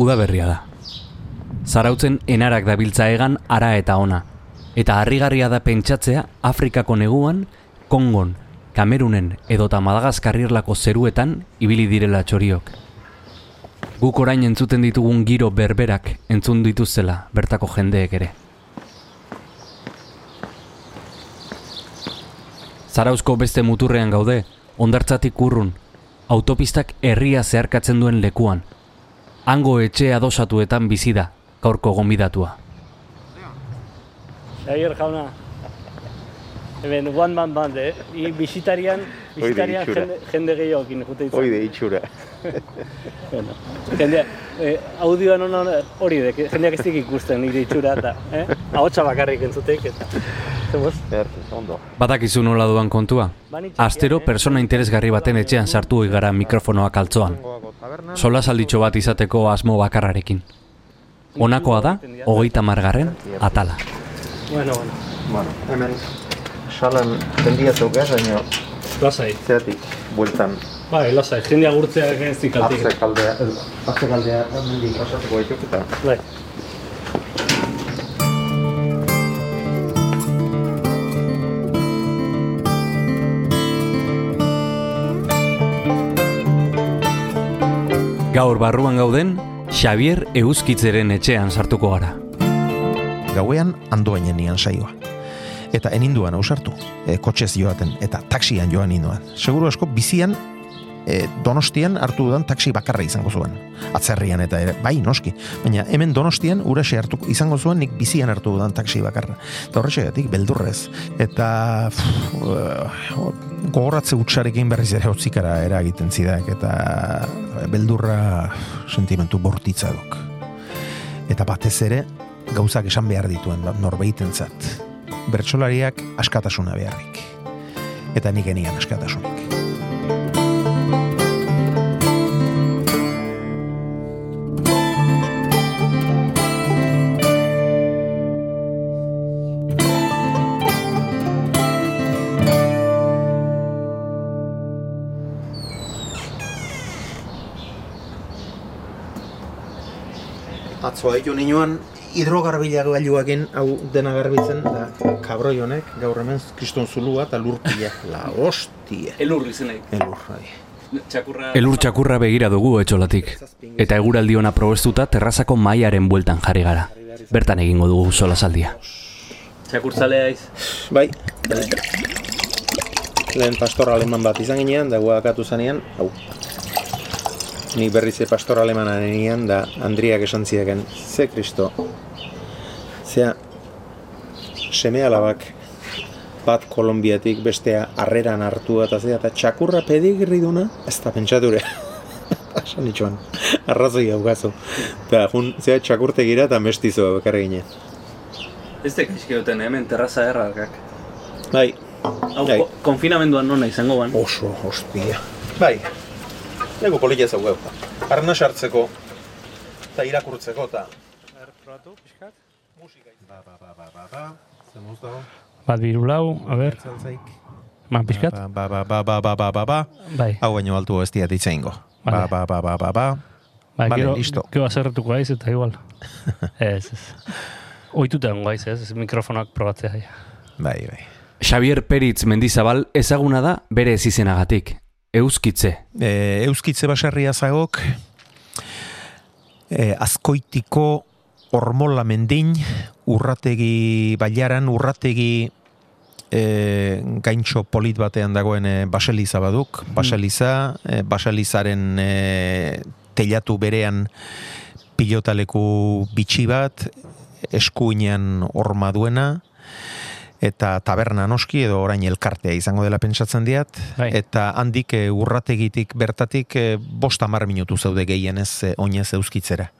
udaberria da. Zarautzen enarak dabiltza egan ara eta ona. Eta harrigarria da pentsatzea Afrikako neguan, Kongon, Kamerunen edota Madagaskarrirlako zeruetan ibili direla txoriok. Guk orain entzuten ditugun giro berberak entzun dituzela bertako jendeek ere. Zarauzko beste muturrean gaude, ondartzatik urrun, autopistak herria zeharkatzen duen lekuan. Hango etxe adosatuetan bizi da, gaurko gonbidatua. Javier jauna. Hemen one man band, eh? I bisitarian, bisitarian itxura. jende, jende gehiokin jute izan. Hoi de itxura. Bueno, jendea, eh, audioan hona hori de, jendeak ez dik ikusten nire itxura eta, eh? Ahotsa bakarrik entzuteik eta. Erte, ondo. Badakizu nola duan kontua? Astero persona interesgarri baten etxean sartu gara mikrofonoak altzoan. Sola salditxo bat izateko asmo bakarrarekin. Honakoa da, hogeita margarren, atala. Bueno, bueno. Bueno, hemen salan tendia zeuka, baina Lasai. zeatik bueltan Bai, lasai, jende agurtzeak ez dikaltik. atze kaldea, atze kaldea, mendik pasatuko dituk eta Bai. Gaur barruan gauden, Xavier Euskitzeren etxean sartuko gara. Gauean andoainen nian saioa. Eta eninduan ausartu, e, kotxez joaten, eta taxian joan indoan. Seguru asko bizian e, donostian hartu dudan taxi bakarra izango zuen. Atzerrian eta ere, bai noski. Baina hemen donostian uraxe hartu izango zuen nik bizian hartu dudan taxi bakarra. Eta horretxegatik beldurrez. Eta pff, uh, gogoratze utxarekin berriz ere hotzikara eragiten zidak eta beldurra sentimentu bortitza duk. Eta batez ere gauzak esan behar dituen bat norbeitentzat. Bertsolariak askatasuna beharrik. Eta nik askatasunik. Atzo haitu ninoan hidrogarbila gailuakin hau dena garbitzen da kabroi honek gaur hemen kriston zulua eta lurpila la hostia Elur izenek. elur bai. Txakurra... Elur txakurra begira dugu etxolatik. Eta eguraldi ona probestuta terrazako mailaren bueltan jarri gara. Bertan egingo dugu sola saldia. Txakurtzalea iz. bai lehen pastor aleman bat izan ginean da guakatu zanean hau ni berriz ere pastor alemana nenean da Andriak esan zidaken ze kristo zea seme alabak bat Kolombiatik bestea harreran hartu eta zea eta txakurra pedigirri duna ez da pentsature Esan itxuan, arrazoi haugazu. Eta jun, zea txakurtegira eta mestizoa bakarri ginen. Ez dek duten hemen terraza errarkak. Bai, Hau, Bai. ko- konfinamenduan nona izango ban. oso, hostia. Bai, lego politia zau gau. Arna sartzeko, eta irakurtzeko, eta... Probatu, pixkat. Ba, ba, ba, ba, ba, ba. Zemuz dago. Bat birulau, a ber, Zaltzaik. man pixkat. Ba, ba, ba, ba, ba, ba, ba, ba. Bai, Hau baino altu ez diat itzaingo. Ba, ba, ba, ba, ba, ba. bai, Vale, gero, listo. gero azerretuko aiz eta igual. ez, ez. Oituta egongo aiz, ez, ez mikrofonoak probatzea. Bai, bai. Xavier Peritz Mendizabal ezaguna da bere ez izenagatik. Euskitze. E, Euskitze baserria zagok, e, azkoitiko ormola mendin, urrategi baiaran, urrategi e, gaintxo polit batean dagoen e, baseliza baduk, baseliza, e, baselizaren e, telatu berean pilotaleku bitxi bat, eskuinean horma duena, eta taberna noski edo orain elkartea izango dela pentsatzen diat. Bai. eta handik e, urrategitik bertatik e, bost hamar minutu zaude gehienez e, oinez euskitzera.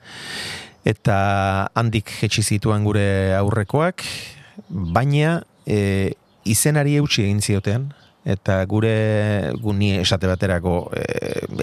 Eta handik jetxi zituen gure aurrekoak baina e, izenari eutxi egin zioten eta gure gu ni esate baterako e,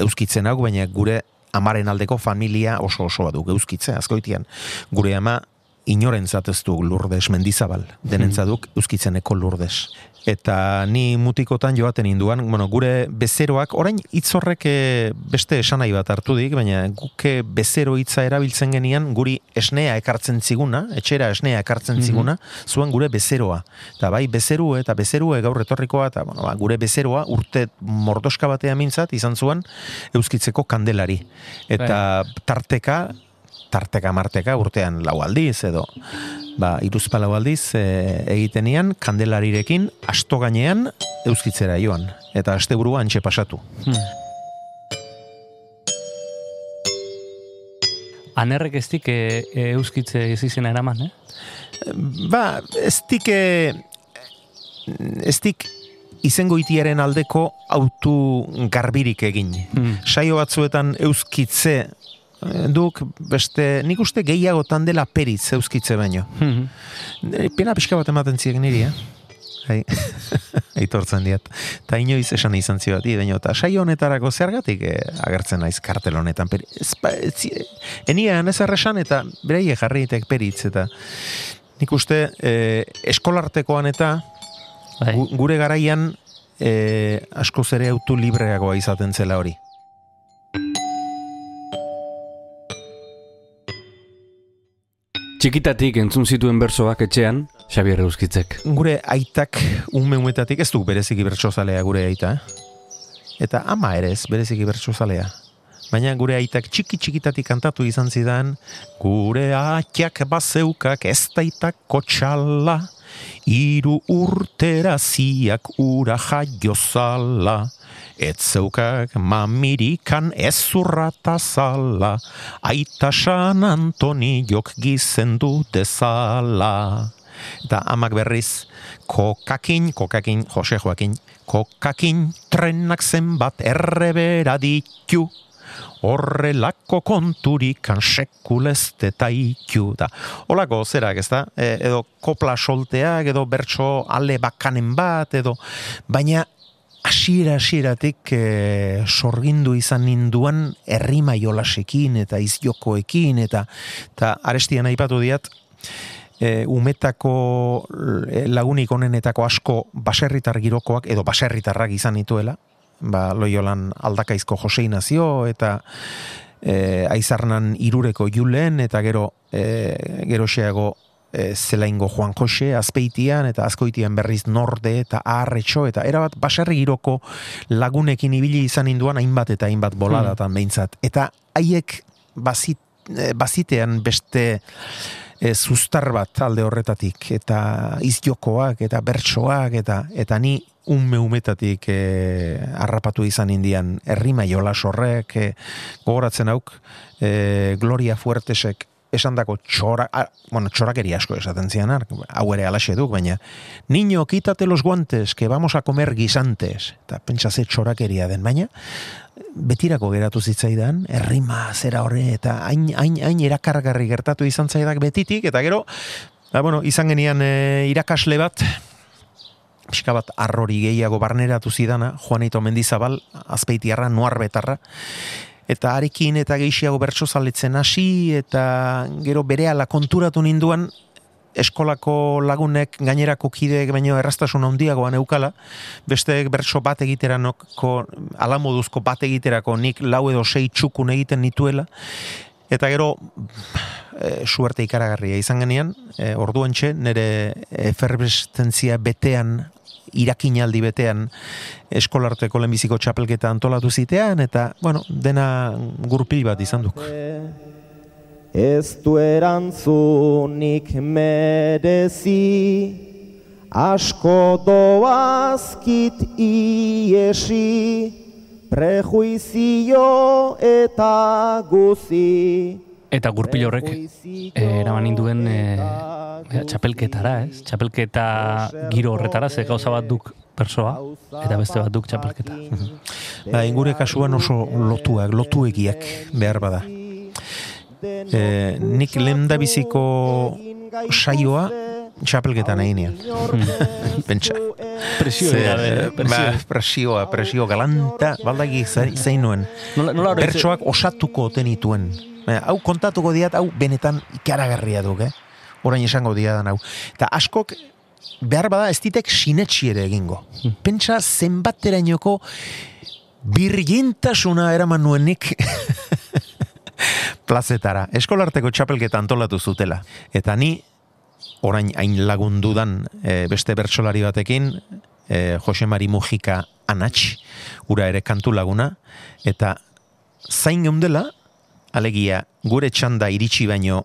euskitzen hau baina gure amaren aldeko familia oso oso baduk euskitze azkoitian. Gure ama inorentzat ez du lurdes mendizabal, denentzaduk euskitzeneko lurdes. Eta ni mutikotan joaten induan, bueno, gure bezeroak, orain hitz horrek eh, beste esanai bat hartu dik, baina guke bezero hitza erabiltzen genian, guri esnea ekartzen ziguna, etxera esnea ekartzen ziguna, zuen gure bezeroa. Eta bai, bezeru eta bezeru gaur etorrikoa, eta bueno, ba, gure bezeroa urte mordoska batean mintzat, izan zuen euskitzeko kandelari. Eta tarteka, tarteka marteka urtean lau aldiz edo ba, iruzpa lau aldiz e, egitenian kandelarirekin asto gainean euskitzera joan eta asteburua antxe pasatu. Anerrek ez dik e, e, euskitze ez izena eraman, eh? Ba, ez dik e, ez dik izango itiaren aldeko autu garbirik egin. Hmm. Saio batzuetan euskitze eh, duk beste, nik uste gehiagotan dela peritz euskitze baino. Mhm. Eh, Pena pixka bat ematen ziek niri, eh? Hai, aitortzen diat. Ta inoiz esan izan zio bat, baina eta saio honetarako zergatik eh, agertzen naiz kartel honetan. Peri, ez, ba, ez, enia ez erresan eta bereie jarriitek peritz eta nik uste eh, eskolartekoan eta Bai. gu- gure garaian eh, askoz ere autu libreagoa izaten zela hori. Txikitatik entzun zituen bersoak etxean, Xabier Euskitzek. Gure aitak ume umetatik ez du bereziki bertsozalea gure aita. eh? Eta ama ere ez bereziki bertsozalea. Baina gure aitak txiki txikitatik kantatu izan zidan, gure atiak bazeukak ez daitak kotxala, iru urtera ziak ura jaiozala, ez zeukak mamirikan ez urrata zala, aita San Antoniok gizendu dezala. Eta amak berriz, kokakin, kokakin, Jose Joakin, kokakin trenak zenbat errebera ditu, horrelako konturikan sekulezte taiku da. Olako zerak, ez da? E, edo kopla solteak, edo bertso ale bakanen bat, edo, baina hasiera hasieratik e, sorgindu izan ninduan errima jolasekin eta izjokoekin eta eta arestian aipatu diat e, umetako e, lagunik onenetako asko baserritar girokoak edo baserritarrak izan nituela. Ba, loiolan aldakaizko Jose Inazio eta e, aizarnan irureko julen eta gero e, geroxeago e, zelaingo Juan Jose azpeitian eta azkoitian berriz norde eta aharretxo eta erabat baserri giroko lagunekin ibili izan induan hainbat eta hainbat boladatan behintzat. Eta haiek bazit, e, bazitean beste e, zuztar bat alde horretatik eta izjokoak eta bertsoak eta eta ni unme umetatik e, harrapatu izan indian errima jolas horrek e, gogoratzen hauk e, Gloria Fuertesek esandako txora, a, bueno, txorakeri asko esaten zian, hau ere alaxe duk, baina niño, quítate los guantes, que vamos a comer guisantes. Eta pentsa ze txorakeria den, baina betirako geratu zitzaidan, errima zera horre, eta hain, hain, hain erakargarri gertatu izan zaidak betitik, eta gero, ba, bueno, izan genian e, irakasle bat, pixka bat arrori gehiago barneratu zidana, Juanito Mendizabal, azpeitiarra, nuarbetarra, eta arekin eta gehiago bertso zaletzen hasi, eta gero berehala konturatu ninduan, eskolako lagunek gainerako kideek baino errastasun handiagoan eukala, besteek bertso bat egiteranoko, alamoduzko bat egiterako nik lau edo sei txukun egiten nituela, eta gero e, suerte ikaragarria izan genian, e, orduan txe, nire eferbestentzia betean irakinaldi betean eskolarteko lehenbiziko txapelketa antolatu zitean, eta, bueno, dena gurpil bat izan duk. Ez du erantzunik merezi, asko doazkit iesi, prejuizio eta guzi. Eta gurpil horrek eh, eraman ninduen eh, eh, txapelketara, ez? Txapelketa giro horretara, ze gauza bat duk persoa, eta beste bat duk txapelketa. Ba, ingure kasuan oso lotuak, lotuegiak behar bada. E, nik lehendabiziko saioa txapelketa nahi nian. Pentsa. Presio Ze, gabe, eh? ba, presio. presioa, presio galanta, baldagi zein nuen. Nola, nola Bertsoak osatuko tenituen. Baina, hau kontatuko diat, hau benetan ikaragarria duk, eh? orain esango dia da hau. Eta askok, behar bada ez ditek sinetxi ere egingo. Pentsa zenbaterainoko birgintasuna eraman nuenik plazetara. Eskolarteko txapelketa antolatu zutela. Eta ni, orain hain lagundudan e, beste bertsolari batekin, e, Jose Mari Mujika Anatx, ura ere kantu laguna, eta zain geundela, alegia gure txanda iritsi baino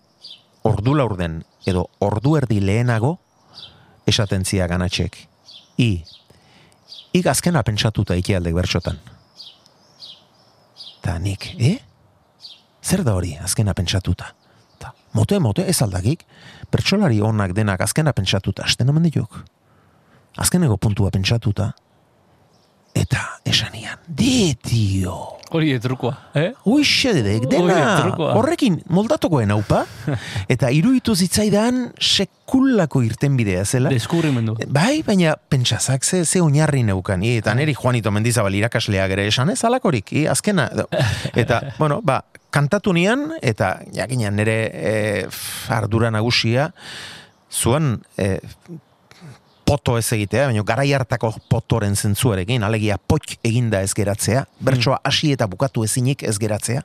ordu laurden edo ordu erdi lehenago esaten zia ganatxek. I, ik azkena pentsatuta ikialdek bertxotan. Ta nik, e? Zer da hori azkena pentsatuta? Ta, mote, mote, ez aldakik, pertsolari onak denak azkena pentsatuta, asten hemen dituk. Azkeneko puntua pentsatuta, eta esanian, di, tio. Hori etrukoa, eh? Uixe dedek, dena, horrekin moldatukoen haupa, eta iruditu zitzaidan sekulako irtenbidea zela. Deskubrimendu. Bai, baina pentsazak ze, ze oinarri neukan, i, eta neri Juanito Mendizabal irakasleak ere esan ez alakorik, i, azkena. Eta, bueno, ba, kantatu nian, eta jakinan nere e, f- ardura nagusia, zuen e, poto ez egitea, baina garai hartako potoren zentzuarekin, alegia potx eginda ez geratzea, bertsoa hasi eta bukatu ezinik ez geratzea.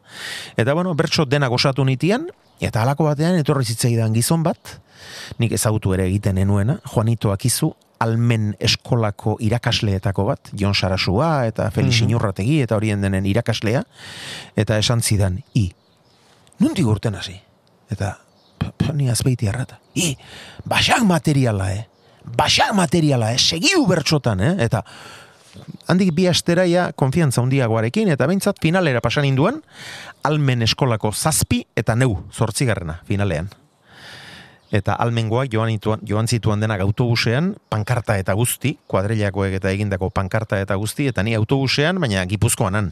Eta bueno, bertso denak osatu nitian, eta halako batean etorri zitzaidan gizon bat, nik ezagutu ere egiten enuena, Juanito Akizu, almen eskolako irakasleetako bat, Jon Sarasua eta Felix Inurrategi eta horien denen irakaslea, eta esan zidan, i, nundik urten hasi? Eta, ni azbeiti arrata, i, basak materiala, eh? Basak materiala, eh? Segiu bertxotan, eh? Eta, handik bi asteraia konfiantza handiagoarekin eta behintzat finalera pasan induan, almen eskolako zazpi eta neu zortzigarrena finalean. Eta almengoak joan, ituan, joan zituan denak autobusean, pankarta eta guzti, kuadrilakoek eta egindako pankarta eta guzti, eta ni autobusean, baina gipuzkoanan.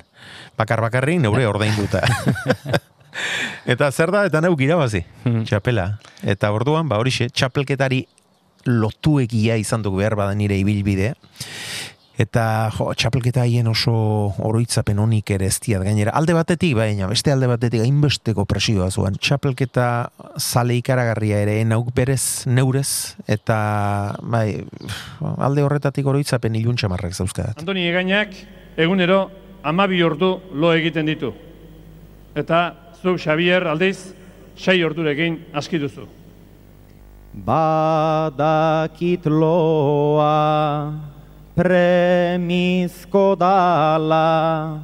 Bakar bakarri neure ordainduta. eta zer da, eta neuk irabazi, txapela. Eta orduan, ba horixe, txapelketari lotuegia izan duk behar bada nire ibilbidea. Eta jo, txapelketa haien oso oroitzapen honik ere ez diat gainera. Alde batetik, baina beste alde batetik hainbesteko presioa zuen. Txapelketa zale ikaragarria ere nauk berez, neurez, eta bai, alde horretatik oroitzapen iluntxamarrak zauzkadat. Antoni Egainak egunero amabi ordu lo egiten ditu. Eta zu Xavier aldiz sei ordurekin aski duzu. Badakit loa premizko dala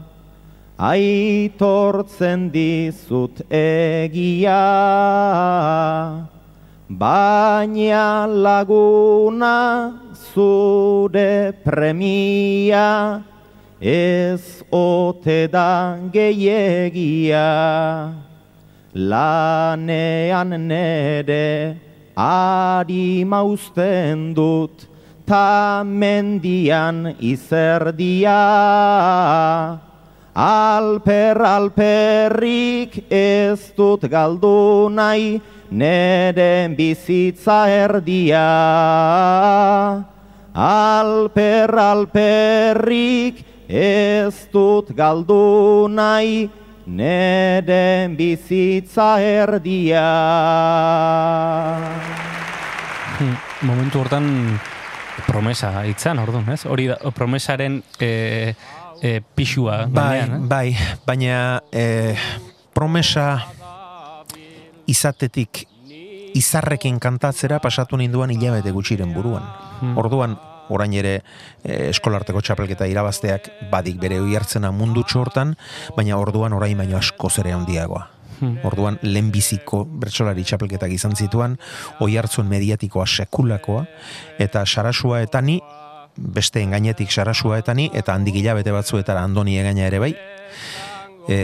Aitortzen dizut egia. Baina laguna zure premia Ez ote da geiegia Lanean nere ari mausten dut Ta mendian izerdia. Alper alperrik ez dut galdu nahi Nere bizitza erdia. Alper alperrik ez dut galdu nahi Nere bizitza erdia Momentu hortan promesa itzan, orduan, ez? Hori da, promesaren e, e, pixua. Bai, gainean, eh? bai, baina eh, promesa izatetik izarrekin kantatzera pasatu ninduan hilabete gutxiren buruan. Orduan, orain ere eh, eskolarteko txapelketa irabazteak badik bere oihartzena mundutxo hortan, baina orduan orain baino asko zere handiagoa. Orduan lehenbiziko bertsolari txapelketak izan zituan, oi hartzuen mediatikoa sekulakoa, eta sarasua eta ni, beste engainetik sarasua eta ni, eta handik hilabete batzuetara andoni egaina ere bai, e,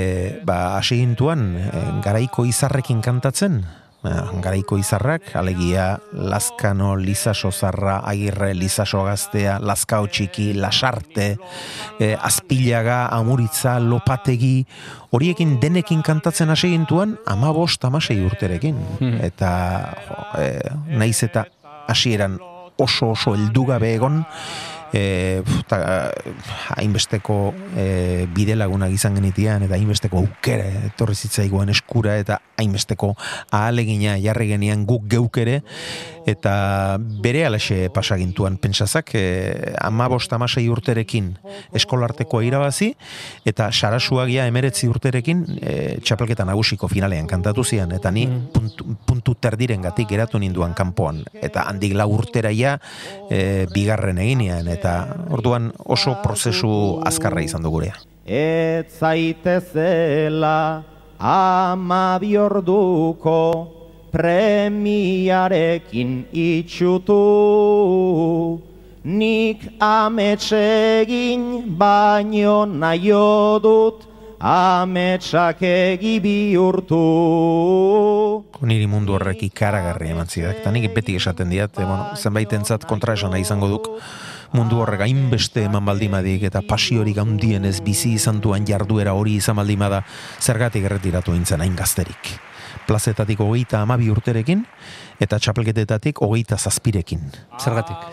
ba, hasi gintuan, e, garaiko izarrekin kantatzen, garaiko izarrak, alegia Lazkano, Lizaso Zarra, Agirre, Lizaso Gaztea, Lazkao Txiki, Lasarte, e, Azpilaga, Amuritza, Lopategi, horiekin denekin kantatzen hasi gintuan, ama bost, amasei urterekin. Eta jo, e, naiz eta hasieran oso oso heldugabe egon, e, ta, hainbesteko e, bide lagunak izan genitian eta hainbesteko aukera etorri zitzaiguen eskura eta hainbesteko ahalegina jarri genian guk geukere eta bere alaxe pasagintuan pentsazak e, ama bost amasei urterekin eskolarteko irabazi eta sarasuagia emeretzi urterekin e, txapelketa nagusiko finalean kantatu zian eta ni Mm. puntu, puntu terdiren gatik geratu ninduan kanpoan eta handik lau urtera ja e, bigarren eginean eta orduan oso prozesu azkarra izan du gurea. Ez zaitezela ama biorduko premiarekin itxutu Nik ametsegin baino naio dut ametsak egi bihurtu Niri mundu horrek ikaragarri eman zidak. Eta nik beti esaten diat, e, bueno, zenbait entzat kontra esana izango duk, mundu horrek hainbeste eman baldimadik eta pasiorik handien ez bizi izan duan jarduera hori izan baldimada zergatik erretiratu intzen hain gazterik. Plazetatik hogeita amabi urterekin eta txapelketetatik hogeita zazpirekin. Zergatik.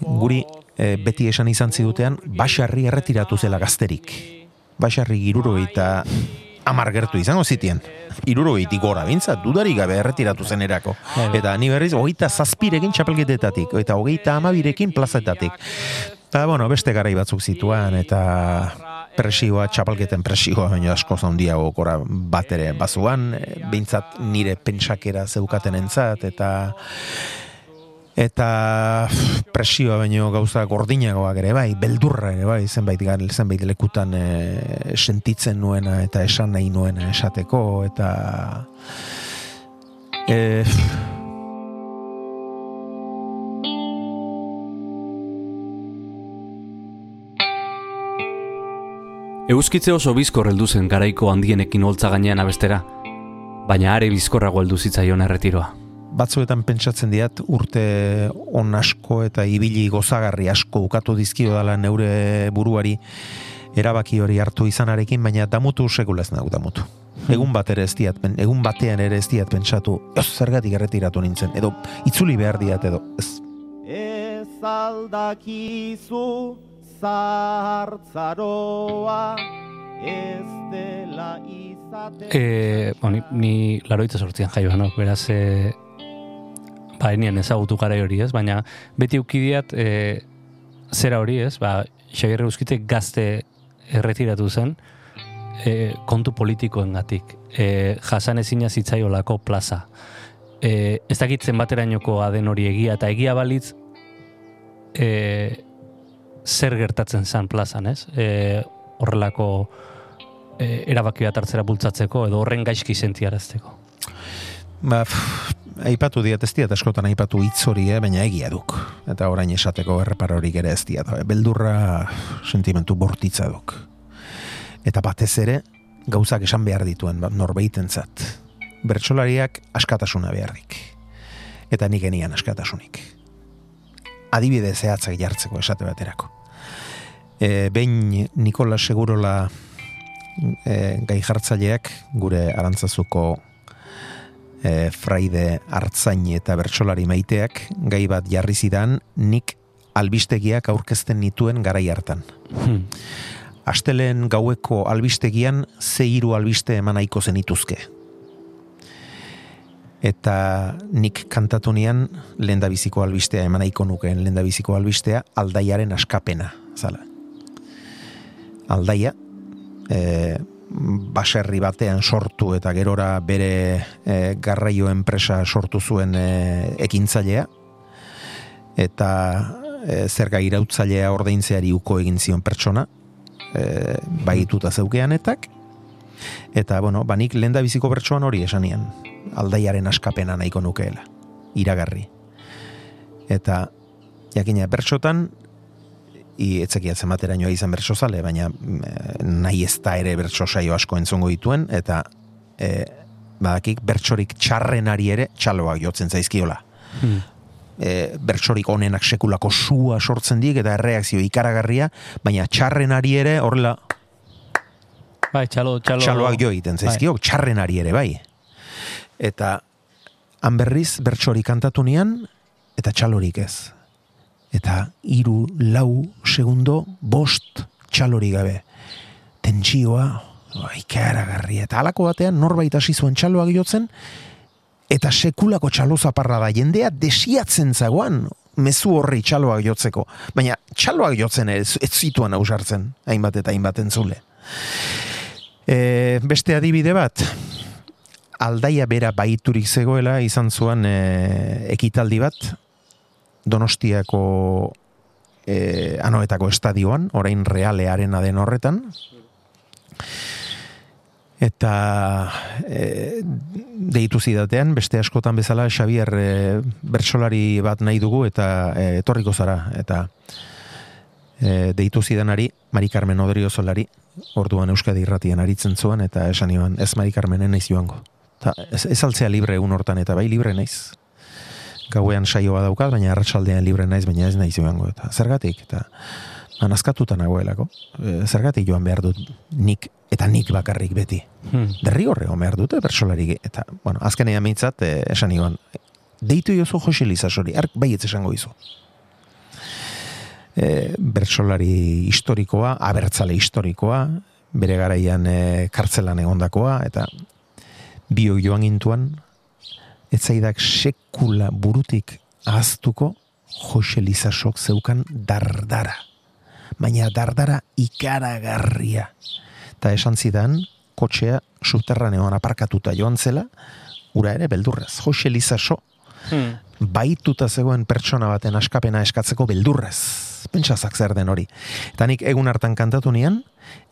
Guri e, beti esan izan zidutean, basarri erretiratu zela gazterik. Basarri girurogeita amar gertu izango zitien. Irurogeitik gora bintzat, dudarik gabe erretiratu zen erako. Eta ni berriz, hogeita zazpirekin txapelketetatik, eta hogeita amabirekin plazetatik. Eta, bueno, beste garai batzuk zituan, eta presioa, txapelketen presioa, baina asko zaundiago gora bat ere bazuan, behintzat nire pentsakera zeukaten entzat, eta eta presioa baino gauza gordinagoak ere bai, beldurra ere bai, zenbait gan, zenbait lekutan e, sentitzen nuena eta esan nahi nuena esateko eta e, Euskitze oso bizkor heldu zen garaiko handienekin holtza gainean abestera, baina are bizkorrago heldu zitzaion erretiroa. batzuetan pentsatzen diat urte on asko eta ibili gozagarri asko ukatu dizkio dala neure buruari erabaki hori hartu izanarekin, baina damutu sekula ez nago damutu. Egun bat ere ez diat, egun batean ere ez diat pentsatu, ez zergatik erretiratu nintzen, edo itzuli behar diat, edo ez, Ez aldakizu zahartzaroa ez dela izaten E, bo, ni, ni laroita sortzian jaio no? beraz e, ba, enien ezagutu gara hori ez, baina beti ukidiat e, zera hori ez, ba, Xabier Euskite gazte erretiratu zen e, kontu politikoen gatik. E, jasan ezina zitzaiolako plaza. E, ez dakitzen baterainoko aden hori egia, eta egia balitz e, zer gertatzen zen plazan, ez? E, horrelako e, erabaki bat hartzera bultzatzeko edo horren gaizki sentiarazteko. Ba, pff, aipatu diat ez diat askotan aipatu hitz hori, eh, baina egia duk. Eta orain esateko erreparorik ere ez diat. Beldurra sentimentu bortitza duk. Eta batez ere, gauzak esan behar dituen bat norbeitentzat. Bertsolariak askatasuna beharrik. Eta nik genian askatasunik. Adibide zehatzak jartzeko esate baterako. E, behin Nikola Segurola e, gai jartzaileak gure arantzazuko e, fraide hartzain eta bertsolari maiteak gai bat jarri zidan nik albistegiak aurkezten nituen garai hartan. Hmm. Astelen gaueko albistegian ze hiru albiste eman nahiko zenituzke. Eta nik kantatu nian lehendabiziko albistea eman nahiko nukeen lehendabiziko albistea aldaiaren askapena, zala. Aldaia, e, baserri batean sortu eta gerora bere e, garraio enpresa sortu zuen e, ekintzailea. Eta e, zerga irautzailea ordaintzeari uko egin zion pertsona e, baituta zeukeanetak eta bueno, banik lenda biziko pertsoan hori esanian aldaiaren askapena nahiko nukeela iragarri eta jakina bertsotan i etzekiatzen baterainoa izan bertso baina mm, nahi ez da ere bertso saio asko entzongo dituen, eta e, badakik bertsorik txarrenari ere txaloak jotzen zaizkiola. Hmm. E, bertsorik onenak sekulako sua sortzen dik, eta erreakzio ikaragarria, baina txarrenari ere horrela Bai, txalo, txalo. txaloak jo egiten zaizkio, txarrenari ere bai. Eta han berriz bertsori kantatu nian, eta txalorik ez. eta hiru lau segundo bost txalori gabe. Tentsioa, ikaragarri, eta halako batean norbait hasi zuen txaloak jotzen, eta sekulako txalo zaparra da, jendea desiatzen zagoan, mezu horri txaloak jotzeko. Baina txaloak jotzen ez, ez zituan ausartzen, hainbat eta hainbat entzule. E, beste adibide bat, aldaia bera baiturik zegoela izan zuen e, ekitaldi bat, Donostiako e, anoetako estadioan, orain realearen den horretan, eta e, deitu zidatean, beste askotan bezala Xavier e, bertsolari bat nahi dugu eta e, etorriko zara. Eta e, deitu zidanari Mari Carmen Odrio Solari orduan Euskadi irratian aritzen zuen eta esan iban ez Mari Carmenen naiz joango eta ez, ez altzea libre egun hortan eta bai libre naiz gauean saioa daukat, baina arratsaldean libre naiz, baina ez naiz joango eta zergatik eta ba, nazkatuta nagoelako. E, zergatik joan behar dut nik eta nik bakarrik beti. Hmm. Derri horre behar dute bersolari eta bueno, azkenean meitzat e, esan iban deitu jozu Jose Lizasori, ark baietz esango izu. E, bersolari historikoa, abertzale historikoa, bere garaian e, kartzelan egondakoa, eta bio joan gintuan, etzaidak sekula burutik ahaztuko Jose Lizasok zeukan dardara. Baina dardara ikaragarria. Eta esan zidan, kotxea subterraneoan aparkatuta joan zela, ura ere beldurrez. Jose Lizaso, Hmm. baituta zegoen pertsona baten askapena eskatzeko beldurrez. Pentsazak zer den hori. Eta nik egun hartan kantatu nian,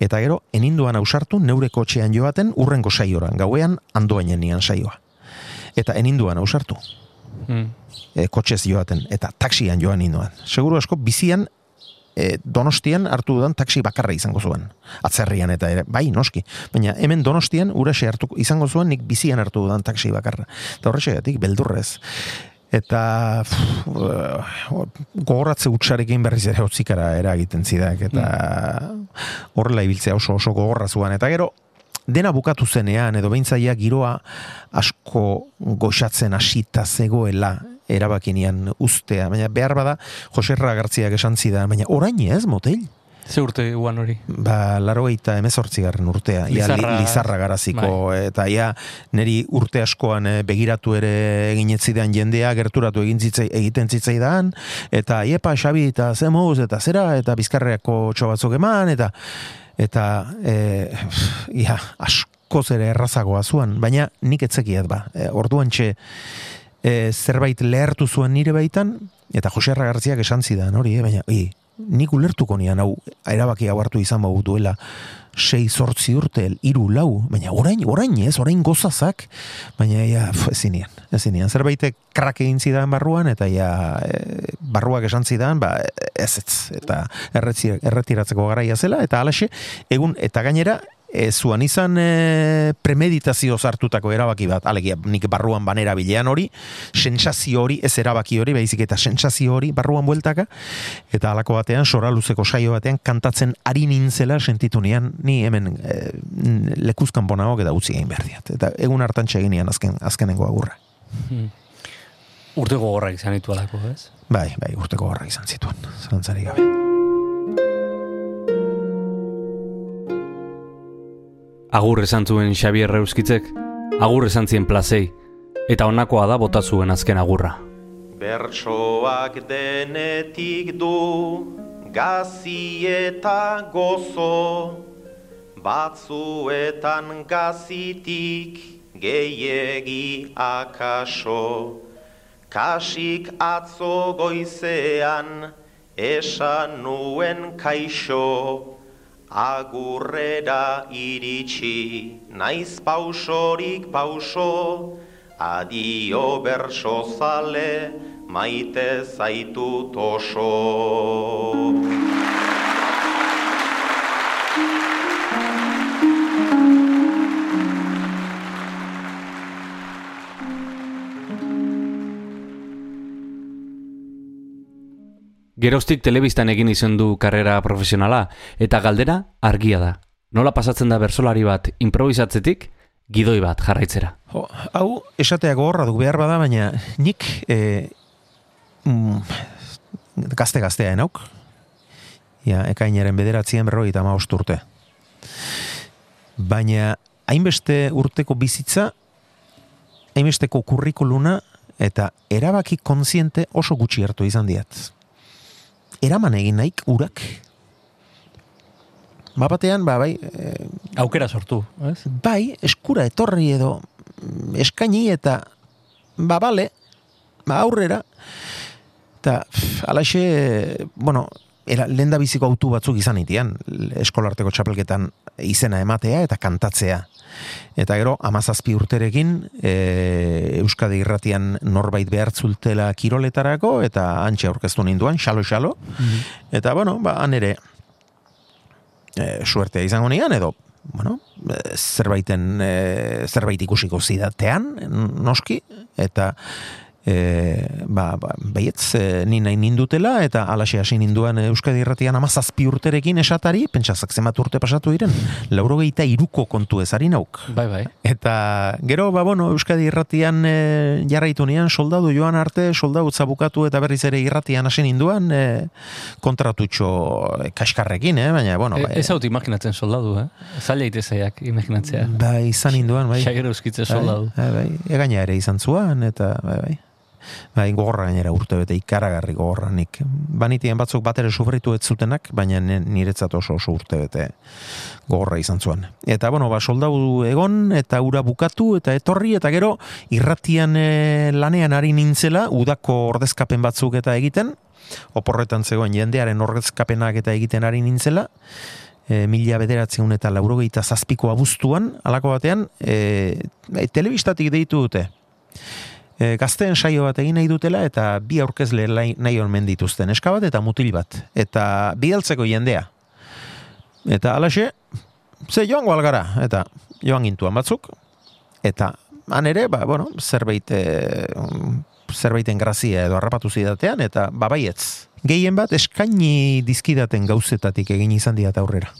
eta gero, eninduan ausartu neure kotxean joaten urrengo saioran, gauean andoainen nian saioa. Eta eninduan ausartu, Hmm. e, kotxez joaten, eta taksian joan ninduan. Seguru asko, bizian e, donostian hartu dudan taksi bakarra izango zuen. Atzerrian eta ere, bai, noski. Baina hemen donostian uraxe hartu izango zuen nik bizian hartu dudan taksi bakarra. Eta horrexegatik, beldurrez. Eta pff, uh, gogoratze utxarekin berriz ere hotzikara eragiten zidak. Eta horrela ibiltzea oso oso gogorra zuan. Eta gero, dena bukatu zenean, edo behintzaiak giroa asko goxatzen hasita zegoela erabakinian ustea. Baina behar bada, Joserra Gartziak esan zidan, baina orain ez, motel? Ze urte guan hori? Ba, laro eta emezortzigarren urtea. Ia, li- Lizarra- lizarra garaziko. Eta ia, neri urte askoan eh, begiratu ere egin etzidean jendea, gerturatu egin zitzai, egiten zitzaidan, eta iepa, Xabi, eta zemuz, eta zera, eta bizkarreako txobatzuk eman, eta eta e, ia, askoz ere errazagoa zuan, baina nik etzekiat ba. E, orduan txe, e, zerbait lehertu zuen nire baitan, eta Jose Gartziak esan zidan hori, eh, baina i, nik ulertuko nian hau, erabaki hau hartu izan bau duela, sei zortzi urte, hiru lau, baina orain, orain ez, orain gozazak, baina ja, pf, ezin nian, ezin nian. Zerbaitek krak egin zidan barruan, eta ja, e, barruak esan zidan, ba, ez ez, eta erretzi- erretiratzeko garaia zela, eta alaxe, egun, eta gainera, e, zuan izan e, premeditazio hartutako erabaki bat, alegia nik barruan banera bilean hori, sentsazio hori, ez erabaki hori, baizik eta sentsazio hori barruan bueltaka, eta halako batean, sora luzeko saio batean, kantatzen ari nintzela sentitu nian, ni hemen e, lekuzkan bonago eta utzi egin behar diat. Eta egun hartan txeginian azken, azkenengo agurra. Urte gogorrak izan ditu alako, ez? Bai, bai, urteko horrak izan zituen, zalantzari gabe. Agur esan zuen Xabier Reuskitzek, agur esan zien plazei, eta honakoa da bota zuen azken agurra. Bertsoak denetik du gazi eta gozo Batzuetan gazitik gehiegi akaso Kasik atzo goizean esan nuen kaixo Agurrera iritsi, naiz pausorik pauso, adio berso zale, maite zaitut oso. Geroztik telebistan egin izan du karrera profesionala, eta galdera argia da. Nola pasatzen da bersolari bat improvisatzetik, gidoi bat jarraitzera. Jo, hau esatea gogorra du behar bada, baina nik e, mm, gazte-gaztea enauk. Ja, ekainaren bederatzien berroi eta urte. Baina, hainbeste urteko bizitza, hainbesteko kurrikuluna, eta erabaki kontziente oso gutxi hartu izan diat. Eraman egin naik urak. Ba batean, ba, bai, eh, Aukera sortu, ez? bai, eskura etorri edo mm, eskaini eta ba bale, ba aurrera eta alaxe, bueno, era, lehen da biziko autu batzuk izan itian, eskolarteko txapelketan izena ematea eta kantatzea. Eta gero, amazazpi urterekin, e, Euskadi irratian norbait behartzultela kiroletarako, eta antxe aurkeztu ninduan, xalo-xalo. Eta, bueno, ba, han ere, e, suertea izango nian, edo, bueno, e, zerbaiten, e, zerbait ikusiko zidatean, noski, eta e, ba, ba, baietz, e, ni nahi nindutela, eta alaxe hasi ninduan Euskadi Irratian amazazpi urterekin esatari, pentsazak zemat urte pasatu diren, lauro gehieta iruko kontu ezari nauk. Bai, bai. Eta gero, ba, bueno, Euskadi Irratian e, jarraitu nian, soldadu joan arte, soldadu bukatu eta berriz ere irratian hasi ninduan, e, kontratutxo e, kaskarrekin, eh? baina, bueno, E, bai, ez haut imaginatzen soldadu, eh? Zaila itezaiak imaginatzea. bai, izan ninduan, bai. Xager euskitze soldadu. Bai, bai, egaina ere izan zuan, eta bai, bai. Bai, gogorra gainera urte bete, ikaragarri gogorra nik. Banitien batzuk bat ere sufritu ez zutenak, baina niretzat oso oso urte bete gogorra izan zuen. Eta, bueno, ba, soldau egon, eta ura bukatu, eta etorri, eta gero, irratian eh, lanean ari nintzela, udako ordezkapen batzuk eta egiten, oporretan zegoen jendearen ordezkapenak eta egiten ari nintzela, e, mila bederatzen eta laurogeita zazpiko abuztuan, alako batean, e, e, telebistatik deitu dute. E, gazteen saio bat egin nahi dutela eta bi aurkezle nahi omen dituzten, eska bat eta mutil bat. Eta bi altzeko jendea. Eta alaxe, ze joango algara, eta joan gintuan batzuk, eta han ere, ba, bueno, zerbait, e, zerbaiten grazia edo harrapatu zidatean, eta babaietz. Gehien bat eskaini dizkidaten gauzetatik egin izan diat aurrera.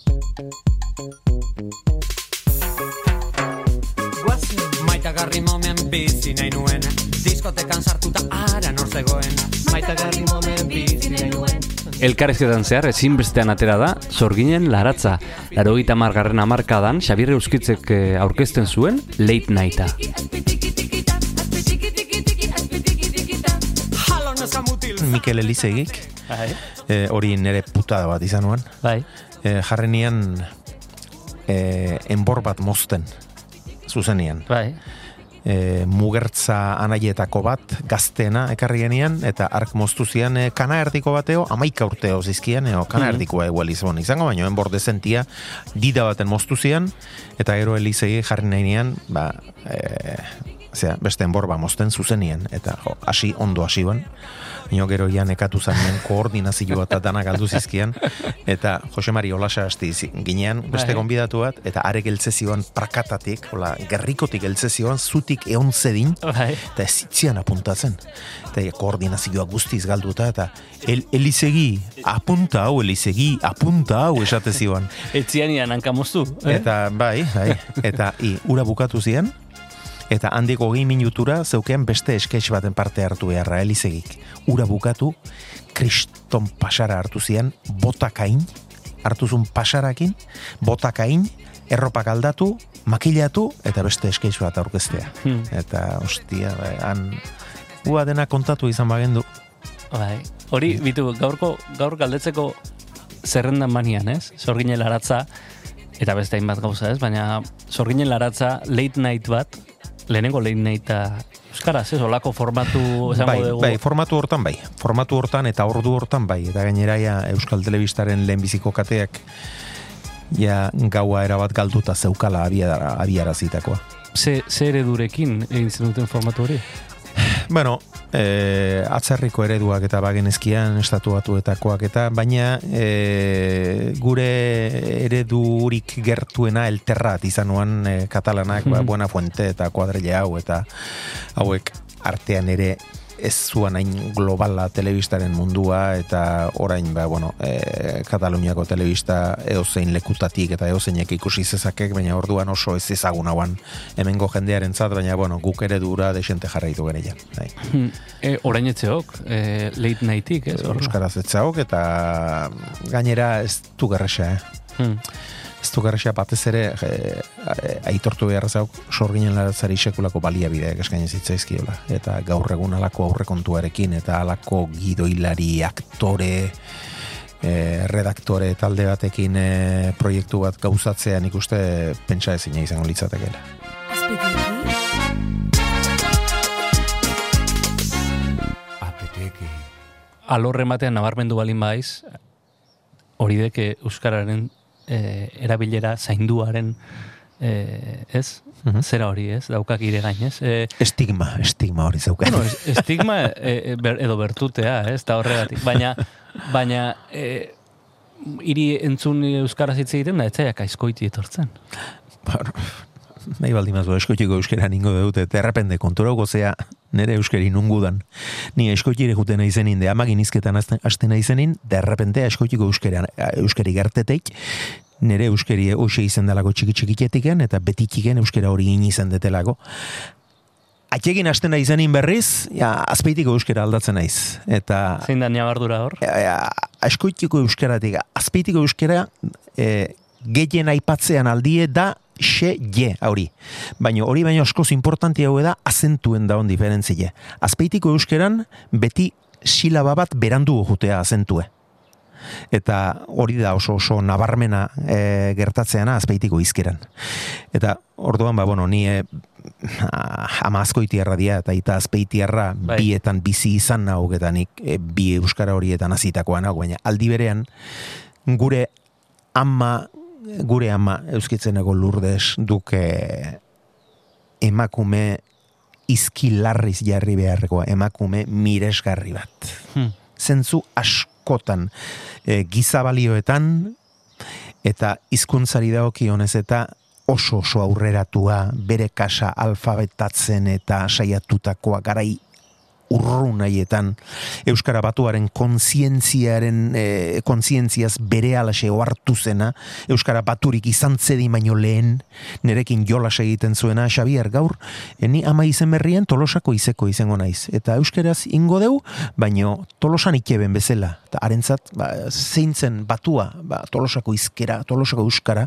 Maitagarri momen bizi nahi nuen Diskotekan sartuta ara nor zegoen Maitagarri momen bizi nahi nuen Elkarrizketan zehar ezinbestean atera da, sorginen laratza. Larogeita margarren amarkadan, Xabier Euskitzek eh, aurkezten zuen Late Nighta. Mikel Elizegik, e, hori nire putada bat izan nuen. Bai. E, jarrenian e, enbor bat mozten, zuzenian. Bai. E, mugertza anaietako bat gaztena ekarri genian, eta ark moztu zian e, kana erdiko bateo, amaika urteo zizkian, eo, kana Mhm. erdikoa egual izan, izango baino, enbor dezentia, dida baten moztu zian, eta gero elizegi jarri nahi nian, ba, e, zera, beste enbor ba mozten zuzenian, eta jo, hasi ondo hasi ban, Ino gero ian ekatu zanen koordinazioa eta dana galdu zizkian, eta Jose Mari Olasa hasti ginean, beste Bai. gonbidatu bat, eta are geltze zioan prakatatik, hola, gerrikotik geltze zioan, zutik eon zedin, Bai. eta ez zitzian apuntatzen. Eta koordinazioa guztiz galduta, eta el, elizegi, apunta hau, elizegi, apunta hau esate zioan. Etzianian hankamoztu. Eh? Eta bai, bai, eta i, ura bukatu ziren, eta handiko gehi minutura zeukean beste esketx baten parte hartu beharra elizegik. Ura bukatu, kriston pasara hartu zian, botakain, hartu zuen pasarakin, botakain, erropak aldatu, makilatu, eta beste esketx bat aurkeztea. Hmm. Eta, ostia, bai, han, ua dena kontatu izan bagendu. Bai. Hori, bitu, gaurko, gaur galdetzeko zerrendan manian, ez? Sorginen laratza, eta beste hainbat gauza, ez? Baina sorginen laratza late night bat, lehenengo late nighta euskaraz, ez? Olako formatu, esango Bai, dugu. bai, formatu hortan bai. Formatu hortan eta ordu hortan bai. Eta gainera ja Euskal Telebistaren lehenbiziko kateak ja gaua erabat galduta zeukala abiara, abiarazitakoa. Ze, ze eredurekin egin zen duten formatu hori? Bueno, e, atzerriko ereduak eta bagenezkian estatuatuetakoak eta baina e, gure eredurik gertuena elterrat izan nuan e, katalanak, ba, Mhm. Buena Fuente eta Kuadrille hau eta hauek artean ere ez zuan hain globala telebistaren mundua eta orain ba, bueno, e, Kataluniako telebista eozein lekutatik eta eozeinek ikusi zezakek, baina orduan oso ez ezagun hauan hemengo jendearen zat, baina bueno, guk ere dura desente jarraitu gere ja. Bai. E, orain etxeok, e, late nightik, ez? Euskaraz etzaok eta gainera ez du gerresa, eh? Hmm. Ez du batez ere e, aitortu behar zauk sorginen laratzari sekulako baliabideak eskaini zitzaizkiola. Eta gaur egun alako aurrekontuarekin eta alako gidoilari aktore e, redaktore talde batekin e, proiektu bat gauzatzea nik uste pentsa ezina izango litzatekeela. alorre batean nabarmendu balin baiz, hori deke Euskararen e, erabilera zainduaren e, ez? Mhm. Zera hori, ez? Daukak ire gainez. E, Estigma, estigma hori zeuka. bueno, es- estigma e, e, ber, edo bertutea, ez? Da horregatik. Baina, baina e, hiri entzun Euskaraz hitz egiten da, etzaiak aizkoiti etortzen. Bueno, nahi baldin mazu eskoitiko euskera ningo dut, eta errepende konturauko zea nere euskeri nungudan. Ni eskoitire juten naizenin, de amagin izketan hasten- hasten naizenin, de errepende eskoitiko euskera, euskeri gerteteik, nere euskeri hoxe izen delako txiki txikitetiken, eta betitiken euskera hori in izan detelako. Atxegin hasten naizenin berriz, ja, azpeitiko euskera aldatzen naiz. Eta Zein da niabardura hor? e, askoitiko euskaratik, azpeitiko euskara e, gehien aipatzean aldie da xe je hori. Baina hori baino askoz importantia hau da azentuen daun diferentzie. Azpeitiko euskeran beti silaba bat berandu jutea azentue. Eta hori da oso oso nabarmena e, gertatzeana azpeitiko izkeran. Eta orduan, ba, bueno, ni e, ama azkoitiarra dia eta ita azpeitiarra Bai. bietan bizi izan nauk eta nik e, bi euskara horietan azitakoa nago, baina aldi berean gure ama gure ama euskitzeneko lurdes duke emakume izkilarriz jarri beharrekoa, emakume miresgarri bat. Hmm. Zentzu askotan e, gizabalioetan eta hizkuntzari dagokionez eta oso oso aurreratua bere kasa alfabetatzen eta saiatutakoa garai urrun haietan Euskara batuaren kontzientziaren e, kontzientziaz bere alaxe ohartu zena. Euskara baturik izan zedi baino lehen nerekin jolas egiten zuena Xabier gaur eni ama izen berrien tolosako izeko izango naiz. Eta Euskaraz ingo deu baino tolosan ikeben bezala. Eta harentzat ba, zeintzen batua ba, tolosako izkera tolosako Euskara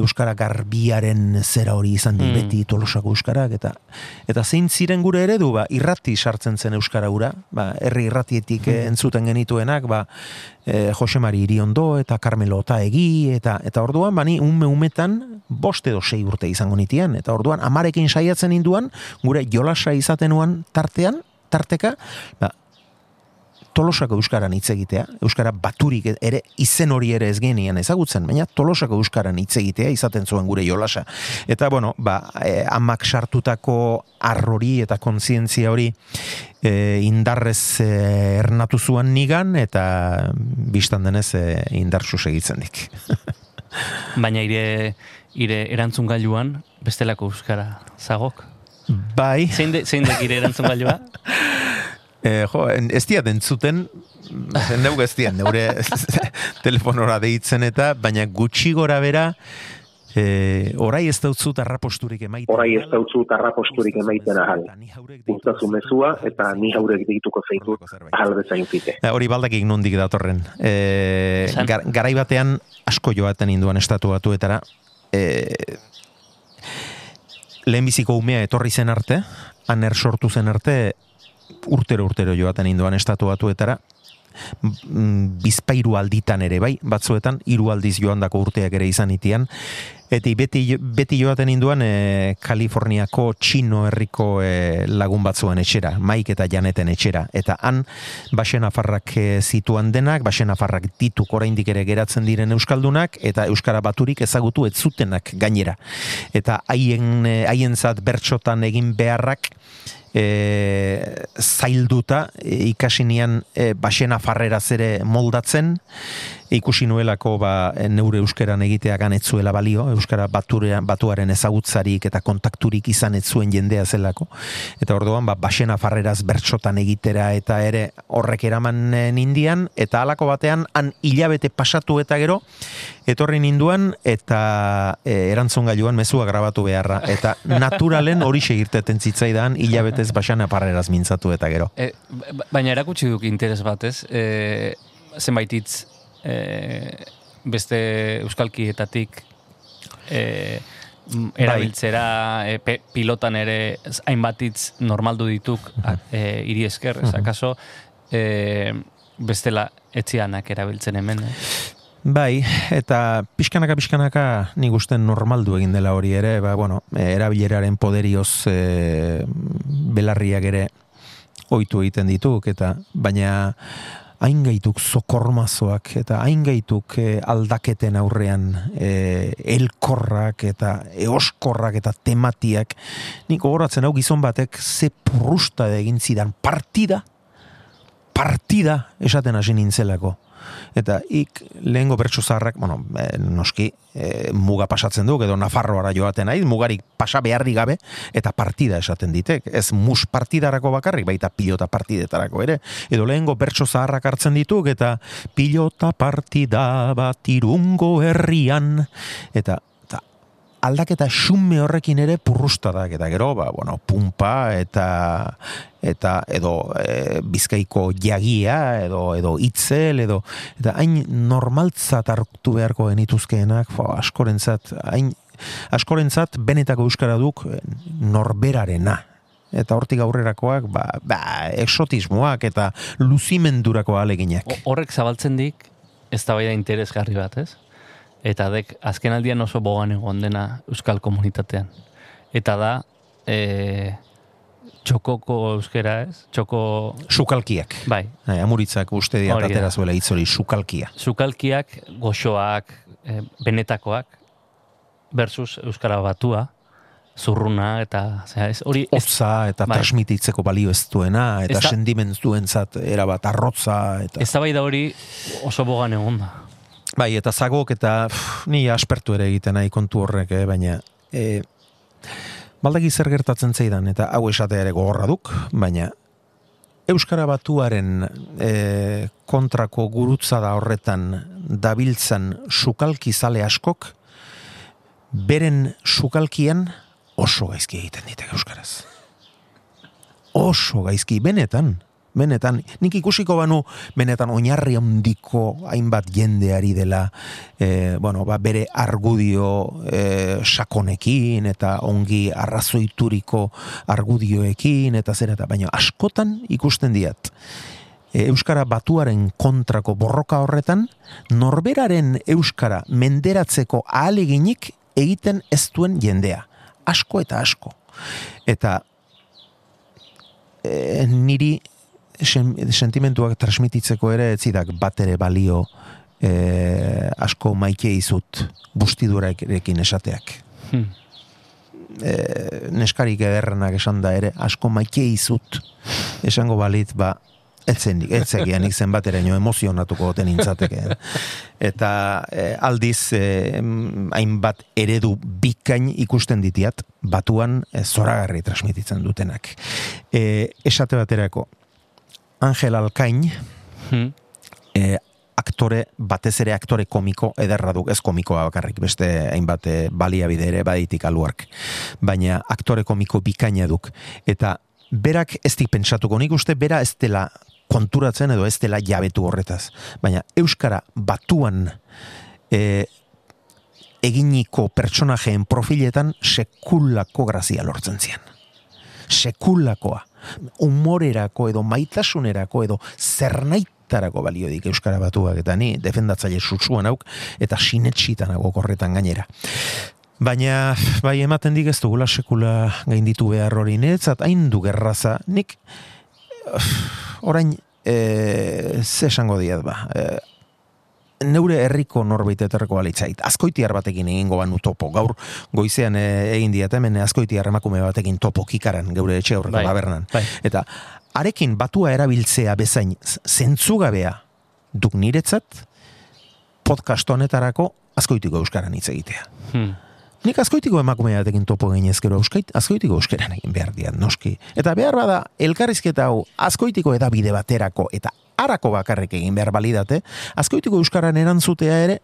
Euskara garbiaren zera hori izan Mm. beti tolosako Euskarak eta eta zein ziren gure eredu ba, irrati sartzen zen Euskara ura, ba, herri irratietik eh, entzuten genituenak, ba, eh, Josemari Iriondo eta Carmelo Otaegi, eta, eta orduan, bani, ume umetan, bost edo sei urte izango nitian, eta orduan, amarekin saiatzen induan, gure jolasa izatenuan tartean, tarteka, ba, tolosako euskaran hitz egitea, euskara baturik ere izen hori ere ez genian ezagutzen, baina tolosako euskaran hitz egitea izaten zuen gure jolasa. Eta bueno, ba, e, amak sartutako arrori eta kontzientzia hori e, indarrez e, ernatu zuan nigan eta biztan denez e, indartsu segitzen dik. Baina ire, ire erantzun gailuan, bestelako euskara zagok. Bai, Zein, de, zein dek ire erantzun gailua? e, jo, en- ez diat entzuten, zen dugu ez diat, neure telefonora deitzen eta, baina gutxi gora bera, e, orai ez dautzut arraposturik emaiten. Orai ez dautzut arraposturik emaiten ahal. Gustazu mezua eta ni haurek dituko zaitut ahal bezain fite. Ja, hori baldakik nondik datorren. E, gar, garai batean asko joaten induan estatu batuetara. E, lehenbiziko umea etorri zen arte, aner sortu zen arte, urtero urtero joaten induan estatu batuetara, mm, bizpairu alditan ere bai, batzuetan, hiru aldiz joandako urteak ere izan itian, Eta beti, beti joaten induan e, Kaliforniako txino herriko e, lagun batzuen etxera, maik eta janeten etxera. Eta han, basen afarrak e, zituan denak, basen afarrak dituk oraindik ere geratzen diren euskaldunak, eta euskara baturik ezagutu ez zutenak gainera. Eta haien, haientzat bertxotan egin beharrak, e, zailduta e, ikasinian e, basena farreraz ere moldatzen ikusi nuelako ba, neure euskeran egitea ganetzuela balio, euskara baturean, batuaren ezagutzarik eta kontakturik izan ez zuen jendea zelako. Eta orduan, ba, basena farreraz bertsotan egitera eta ere horrek eraman indian, eta halako batean, han hilabete pasatu eta gero, etorri ninduan, eta e, erantzun gailuan mezua grabatu beharra. Eta naturalen hori segirteten zitzaidan, hilabetez basena farreraz mintzatu eta gero. E, ba- baina erakutsi duk interes batez, e, zenbait hitz e, beste euskalkietatik e, erabiltzera e, pe- pilotan ere z- hainbat hitz normaldu dituk e, iri esker, ez akaso e, bestela etzianak erabiltzen hemen. Eh? Bai, eta pixkanaka pixkanaka nik uste normaldu egin dela hori ere, ba, bueno, erabileraren poderioz e, belarriak ere ohitu egiten dituk, eta baina hain gaituk zokormazoak eta hain gaituk eh, aldaketen aurrean eh, elkorrak eta eoskorrak eta tematiak nik gogoratzen hau gizon batek ze purrusta egin zidan partida partida esaten hasi nintzelako. Eta ik lehengo bertso zaharrak, bueno, eh, noski, eh, muga pasatzen du, edo Nafarroara joaten nahi, mugarik pasa beharri gabe, eta partida esaten ditek. Ez mus partidarako bakarrik, baita pilota partidetarako ere. Edo lehengo bertso zaharrak hartzen dituk, eta pilota partida bat irungo herrian, eta aldaketa xume horrekin ere purrustadak eta gero ba, bueno, pumpa eta eta edo e, bizkaiko jagia edo edo itzel edo eta hain normaltzat hartu beharko genituzkeenak fo, askorentzat hain askorentzat benetako euskara duk eh, norberarena eta hortik aurrerakoak ba, ba, exotismoak eta luzimendurako aleginak. Horrek zabaltzen dik, ez da interesgarri bat, ez? Eta dek, azken aldian oso bogan egon dena euskal komunitatean. Eta da, e, txokoko euskera, ez? Txoko, Sukalkiak. bai, Eh, amuritzak uste atera zuela hitz hori sukalkia. sukalkiak, goxoak, e, benetakoak, versus euskara batua, zurruna, eta, zera, ez, hori, ez, Hotza eta bai. transmititzeko balio ez duena, eta Ez da- sentimenduentzat erabat arrotza, eta... ez da hori oso bogan egon da. Bai, eta zagok eta pff, ni aspertu ere egiten nahi kontu horrek, eh, baina e, baldaki zer gertatzen zeidan, eta hau esatea ere gogorra duk, baina Euskara batuaren e, kontrako gurutza da horretan dabiltzan sukalki zale askok, beren sukalkian oso gaizki egiten ditek Euskaraz. Oso gaizki, benetan, benetan, nik ikusiko banu benetan oinarri handiko hainbat jendeari dela e, bueno, ba, bere argudio e, sakonekin eta ongi arrazoituriko argudioekin eta zer eta baina askotan ikusten diat e, Euskara batuaren kontrako borroka horretan norberaren Euskara menderatzeko ahaleginik egiten ez duen jendea. Asko eta asko. Eta e, niri sen, sentimentuak transmititzeko ere ez bat ere balio e, asko maite izut bustidurarekin esateak. Hmm. E, neskarik ederrenak esan da ere asko maite izut esango balit ba etzen etzegian ik zenbateraino emozionatuko goten intzateke. Eta e, aldiz e, hainbat eredu bikain ikusten ditiat batuan e, zoragarri transmititzen dutenak. E, esate baterako Angel Alkain Hmm. e, aktore, batez ere aktore komiko ederra du, ez komikoa bakarrik, beste hainbat e, baliabide ere baditik aluark. Baina aktore komiko bikaina duk. Eta berak ez dik pentsatuko, nik uste bera ez dela konturatzen edo ez dela jabetu horretaz. Baina Euskara batuan e, eginiko pertsonajeen profiletan sekulako grazia lortzen zian. Sekulakoa. Humorerako edo maitasunerako edo zernaitarako baliodik Euskara batuak eta ni defendatzaile sutsuan auk eta sinetsitanago korretan gainera. Baina, bai, ematen dik ez dugula sekula gainditu behar hori netzat, hain du gerraza, nik uf, orain e, ze esango diat ba, e, neure herriko norbait eterreko balitzait. Azkoitiar batekin egingo banu topo. Gaur goizean e, egin diat hemen azkoitiar emakume batekin topo kikaran geure etxe aurreko Bai, tabernan. bai. Eta arekin batua erabiltzea bezain zentzugabea duk niretzat, podcast honetarako azkoitiko euskaran hitz egitea. Hmm. Nik azkoitiko emakumea batekin topo egin ezkero euskait, azkoitiko euskaran egin behar diat, noski. Eta behar bada, elkarrizketa hau azkoitiko edabide baterako eta harako bakarrik egin behar balidate, azkoitiko euskaran erantzutea ere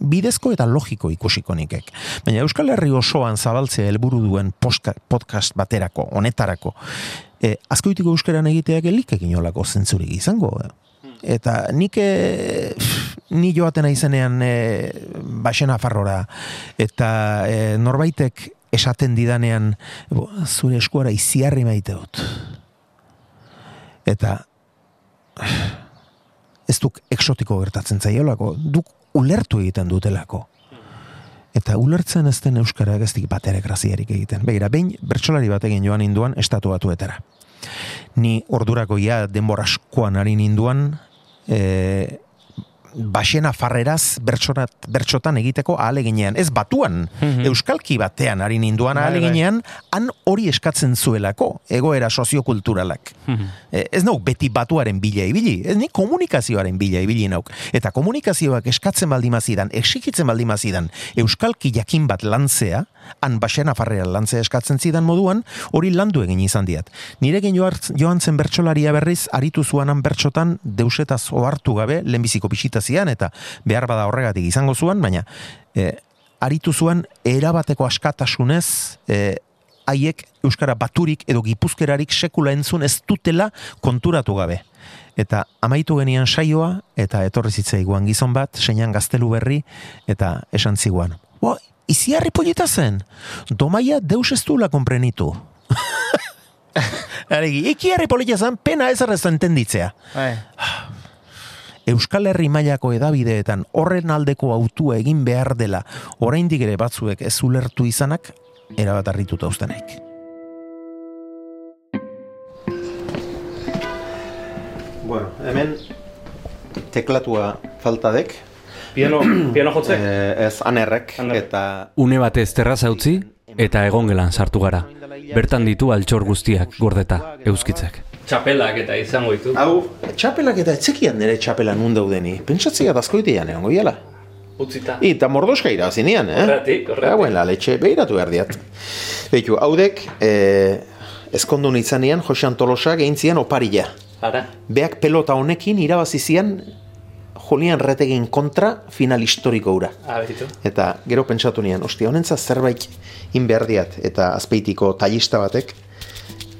bidezko eta logiko ikusiko nikek. Baina Euskal Herri osoan zabaltzea helburu duen podcast baterako, honetarako, e, azkoitiko euskaran egiteak elikekin olako zentzurik izango. Eta nik e, ni joaten izenean e, baxena farrora eta e, norbaitek esaten didanean bo, zure eskuara iziarri maite dut. Eta ez duk exotiko gertatzen zaiolako, duk ulertu egiten dutelako. Eta ulertzen ez den euskara ez dik bat ere graziarik egiten. Begira, behin bertsolari bat egin joan induan estatu batuetara. Ni ordurako ja denbora askoan ari ninduan, e, baxena farreraz bertsorat, bertsotan egiteko ahaleginean. Ez batuan, euskalki batean ari ninduan Bai, bai. ahaleginean, han hori eskatzen zuelako, egoera soziokulturalak. E, ez nauk beti batuaren bila ibili, ez ni komunikazioaren bila ibili nauk. Eta komunikazioak eskatzen baldimazidan, exikitzen baldimazidan, euskalki jakin bat lantzea, han baxena farrera lantzea eskatzen zidan moduan, hori landu egin izan diat. Nirekin joan zen bertsolaria berriz, aritu zuanan bertsotan deusetaz ohartu gabe, lehenbiziko pixitazian, eta behar bada horregatik izango zuan, baina e, aritu zuan erabateko askatasunez, e, haiek euskara baturik edo gipuzkerarik sekula entzun ez dutela konturatu gabe. Eta amaitu genian saioa, eta etorri zitzaiguan gizon bat, seinan gaztelu berri, eta esan ziguan. Bo, iziarri polita zen, domaia deus ez duela komprenitu. Aregi, ikiarri polita zen, pena ez arrezta entenditzea. Bai. Euskal Herri mailako edabideetan horren aldeko autua egin behar dela oraindik ere batzuek ez ulertu izanak erabat harrituta ustenaik. Bueno, hemen teklatua faltadek, Piano, piano jotzek? eh, ez anerrek, Anerrek. eta Une batez terraza utzi eta egongelan sartu gara. Bertan ditu altxor guztiak gordeta, euskitzek. Txapelak eta izango ditu. hau, txapelak eta etzekian nire txapela nun daudeni. Pentsatzea dazkoitean egon goiala. Utzita. Eta mordoska irazinean, eh? Horregatik, horregatik. Hauen la letxe, behiratu behar diat. Beitu, haudek, eh, ezkondun izanean, Josean Tolosa gehintzian oparila. Ara. Beak pelota honekin irabazi zian Julian Retegin kontra final historiko ura. Abitu. Eta gero pentsatu nian, ostia, honentza zerbait in behar diat, eta azpeitiko tallista batek,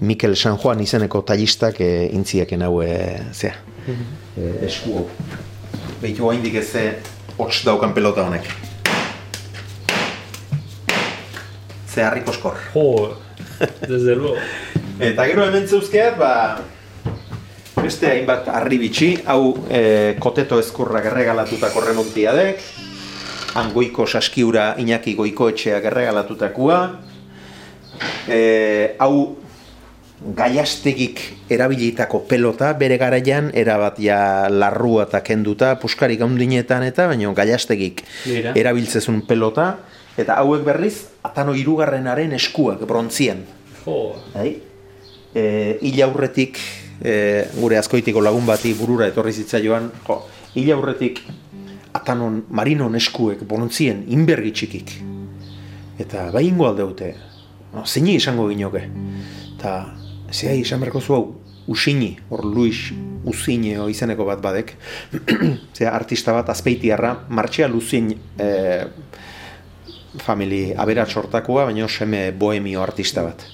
Mikel San Juan izeneko tallistak e, intziaken hau, e, zea, e, esku hau. Behitu haindik ez ze hots daukan pelota honek. Ze harri koskor. Jo, desde luego. Eta gero hemen zeuzkeat, ba, beste hainbat harri hau e, koteto ezkurrak erregalatutako remontiadek, angoiko saskiura Iñaki goikoetxeak erregalatutakoa, e, hau gaiastegik erabilitako pelota, bere garaian, erabat ja larrua eta kenduta, puskarik handinetan eta, baina gaiastegik erabiltzezun pelota, eta hauek berriz, atano hirugarrenaren eskuak, brontzian. Jo. Bai? E, aurretik e, gure azkoitiko lagun bati burura etorri zitzaioan, jo, hil aurretik atanon marinon eskuek bonontzien inbergi txikik. Eta bai ingo aldeute, no, zeini esango ginoke. Eta zehai esan berko zu hau, usini, hor Luis Uzineo izeneko bat badek, zea artista bat azpeitiarra, martxea Luzin e, famili aberatz hortakoa, baina seme bohemio artista bat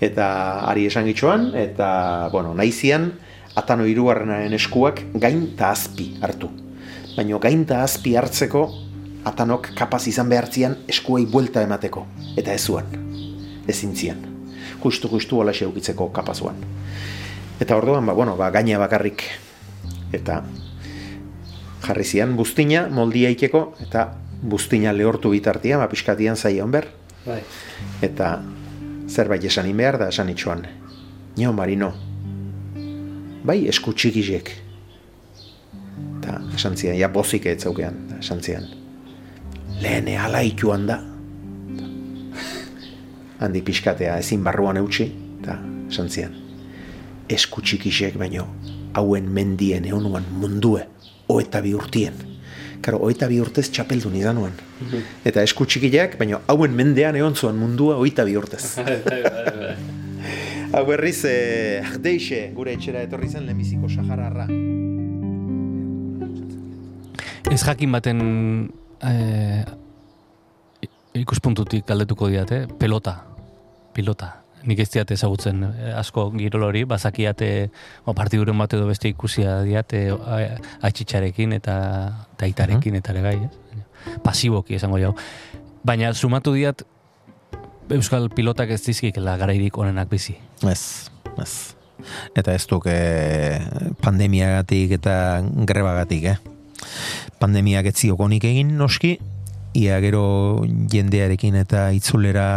eta ari esan gitxoan, eta, bueno, naizian, atano hirugarrenaren eskuak gain eta azpi hartu. Baina gain eta azpi hartzeko, atanok kapaz izan behartzian eskuei buelta emateko, eta ez zuan, ezin zian. Justu, justu hola ukitzeko kapazuan. Eta orduan, ba, bueno, ba, gaina bakarrik, eta jarri zian buztina, moldia ikeko, eta buztina lehortu bitartian, ba, pixkatian zaion ber, Bai. eta zerbait esan behar da esan itxoan. Nio marino. Bai, esku txikizek. Eta esan zian, ja bozik ez zaukean, esan zian. Lehene ala ituan da. Handi pixkatea ezin barruan eutxi, eta esan zian. Esku txikizek baino, hauen mendien eonuan mundue, o eta bi urtien. Karo, oita bi urtez txapeldun izan nuen. Eta esku txikiak, baina hauen mendean egon zuen mundua oita bi urtez. Hau berriz, eh, ardeixe, gure etxera etorri zen lehenbiziko sahararra. Ez jakin baten eh, ikuspuntutik galdetuko diate, pelota. Pilota. Nik ez diate ezagutzen eh, asko girol hori, bazakiate o, partiduren bat edo beste ikusia diate eh, atxitxarekin eta taitarekin eta ere gai, ez? Pasiboki esango jau. Baina sumatu diat Euskal pilotak ez dizkikela garairik onenak bizi. Ez, ez. Eta ez duk eh, pandemiagatik eta grebagatik, eh? Pandemiak ez ziokonik egin noski, ia gero jendearekin eta itzulera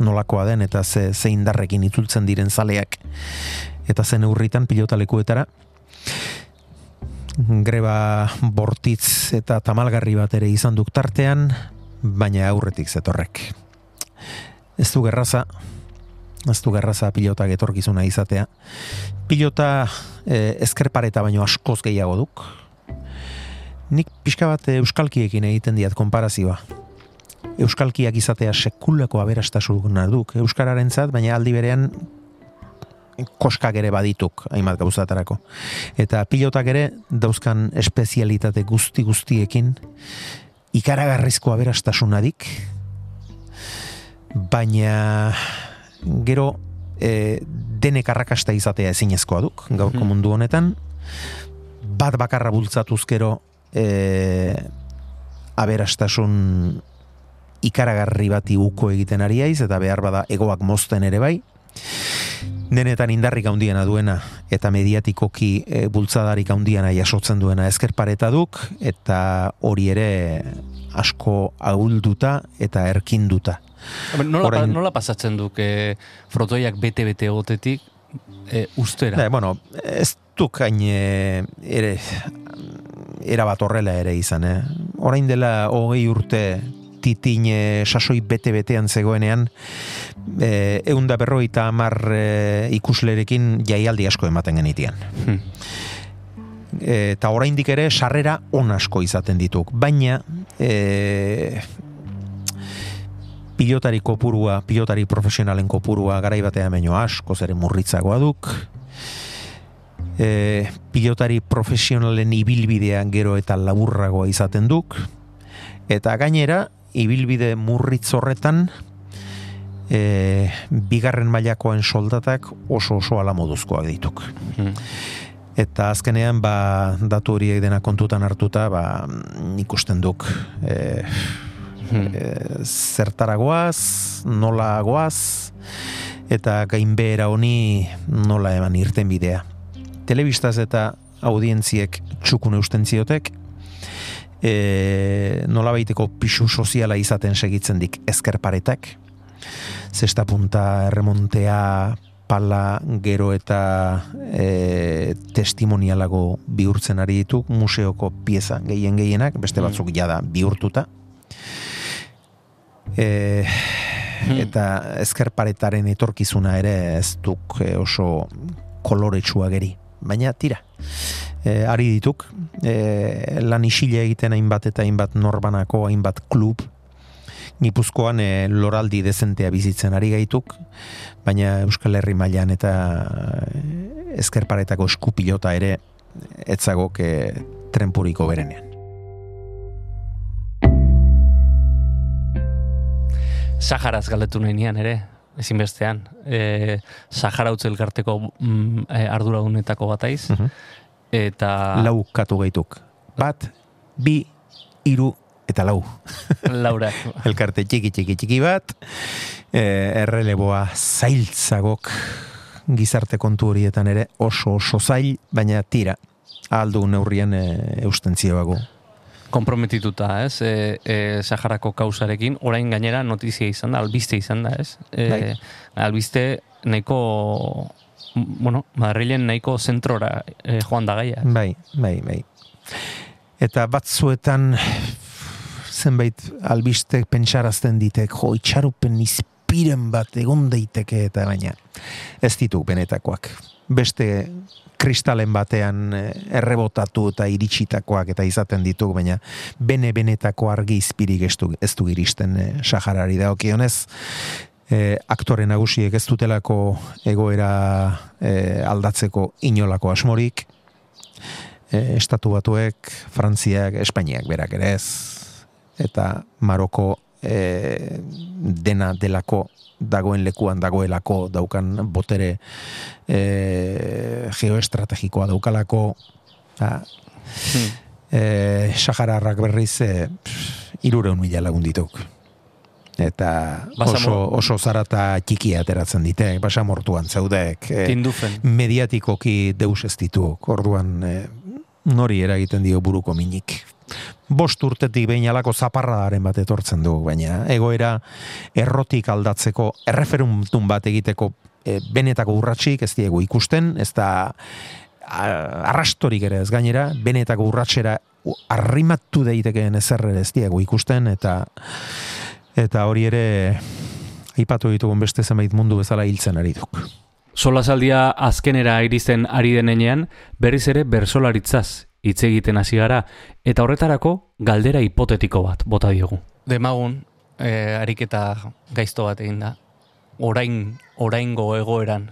nolakoa den eta ze, ze indarrekin itzultzen diren zaleak eta zen urritan pilotalekuetara greba bortitz eta tamalgarri bat ere izan duk tartean baina aurretik zetorrek. Ez du gerraza ez du gerraza pilota getorkizuna izatea. Pilota eh, ezkerpareta baino askoz gehiago duk. Nik pixka bat euskalkiekin egiten diat konparazioa euskalkiak izatea sekulako aberastasuna duk. Euskararentzat, baina aldi berean koskak ere badituk hainbat gauzatarako. Eta pilotak ere dauzkan espezialitate guzti guztiekin ikaragarrizko aberastasunadik, baina gero e, denek arrakasta izatea ezinezkoa duk gaurko mundu honetan, bat bakarra bultzatuz gero e, aberastasun ikaragarri bati uko egiten ari aiz, eta behar bada egoak mozten ere bai. Denetan indarrik handiena duena eta mediatikoki e, bultzadarik handiena jasotzen duena ezkerpareta duk eta hori ere asko ahulduta eta erkinduta. Nola, Orain, nola pasatzen duk e, frotoiak bete-bete egotetik e, ustera? Da, bueno, ez duk hain e, ere era bat horrela ere izan, eh? Orain dela hogei urte titin e, sasoi bete-betean zegoenean e, egun da berroita amar e, ikuslerekin jaialdi asko ematen genitian. Hmm. E, eta oraindik ere sarrera on asko izaten dituk. Baina e, pilotari kopurua, pilotari profesionalen kopurua garaibatea baino asko zere murritzagoa duk. E, pilotari profesionalen ibilbidean gero eta laburragoa izaten duk. Eta gainera, ibilbide murritz horretan e, bigarren mailakoen soldatak oso oso ala moduzkoak dituk. Hmm. Eta azkenean ba, datu horiek dena kontutan hartuta ba, ikusten duk e, hmm. e, zertaragoaz, nola goaz, eta gainbehera honi nola eman irten bidea. Telebistaz eta audientziek txukun eusten ziotek, e, nola baiteko pixu soziala izaten segitzen dik ezkerparetak. Zesta punta erremontea pala gero eta e, testimonialago bihurtzen ari ditu museoko pieza gehien gehienak, beste batzuk mm. jada bihurtuta. E, eta ezkerparetaren etorkizuna ere ez duk e, oso koloretsua geri. Baina tira, e, ari dituk, e, lan isile egiten hainbat eta hainbat norbanako hainbat klub, Gipuzkoan e, loraldi dezentea bizitzen ari gaituk, baina Euskal Herri mailan eta ezkerparetako eskupilota ere etzagok e, trenpuriko berenean. Saharaz galdetu nahi nian ere, ezinbestean. E, Sahara utzelkarteko mm, arduragunetako bataiz. Uh eta lau katu gaituk. Bat, bi, iru eta lau. Laura. Elkarte txiki txiki txiki bat, e, erreleboa zailtzagok gizarte kontu horietan ere oso oso zail, baina tira, aldu neurrien e, eustentzioago. Komprometituta, ez? E, e, Saharako kausarekin, orain gainera notizia izan da, albiste izan da, ez? E. Albiste nahiko bueno, Madrilen nahiko zentrora eh, joan da gaia. Bai, bai, bai. Eta batzuetan zenbait albiste pentsarazten ditek, jo, itxarupen izpiren bat egon daiteke eta baina ez ditu benetakoak. beste kristalen batean eh, errebotatu eta iritsitakoak eta izaten ditugu, baina bene-benetako argi izpirik ez du, ez du iristen eh, Saharari da. Eh, aktore nagusiek ez dutelako egoera eh, aldatzeko inolako asmorik, eh, estatu batuek, Frantziak, Espainiak berak ere ez, eta Maroko eh, dena delako dagoen lekuan dagoelako daukan botere e, geoestrategikoa daukalako. Ta, hmm. e, Sahararrak berriz e, irureun mila lagun dituk eta oso, oso zarata txikia ateratzen dite, basamortuan zaudek e, mediatikoki deus ez dituk, orduan e, nori eragiten dio buruko minik? Bost urtetik behin alako zaparradaren bat etortzen du, baina egoera errotik aldatzeko, erreferuntun bat egiteko e, benetako urratxik ez diegu ikusten, ez da arrastorik ere ez gainera, benetako urratxera arrimatu deitekeen ezerre ez diegu ikusten, eta eta hori ere aipatu ditugun beste zenbait mundu bezala hiltzen ari duk. Solasaldia azkenera iristen ari denean, berriz ere bersolaritzaz hitz egiten hasi gara eta horretarako galdera hipotetiko bat bota diogu. Demagun eh, ariketa gaizto bat egin da. Orain oraingo egoeran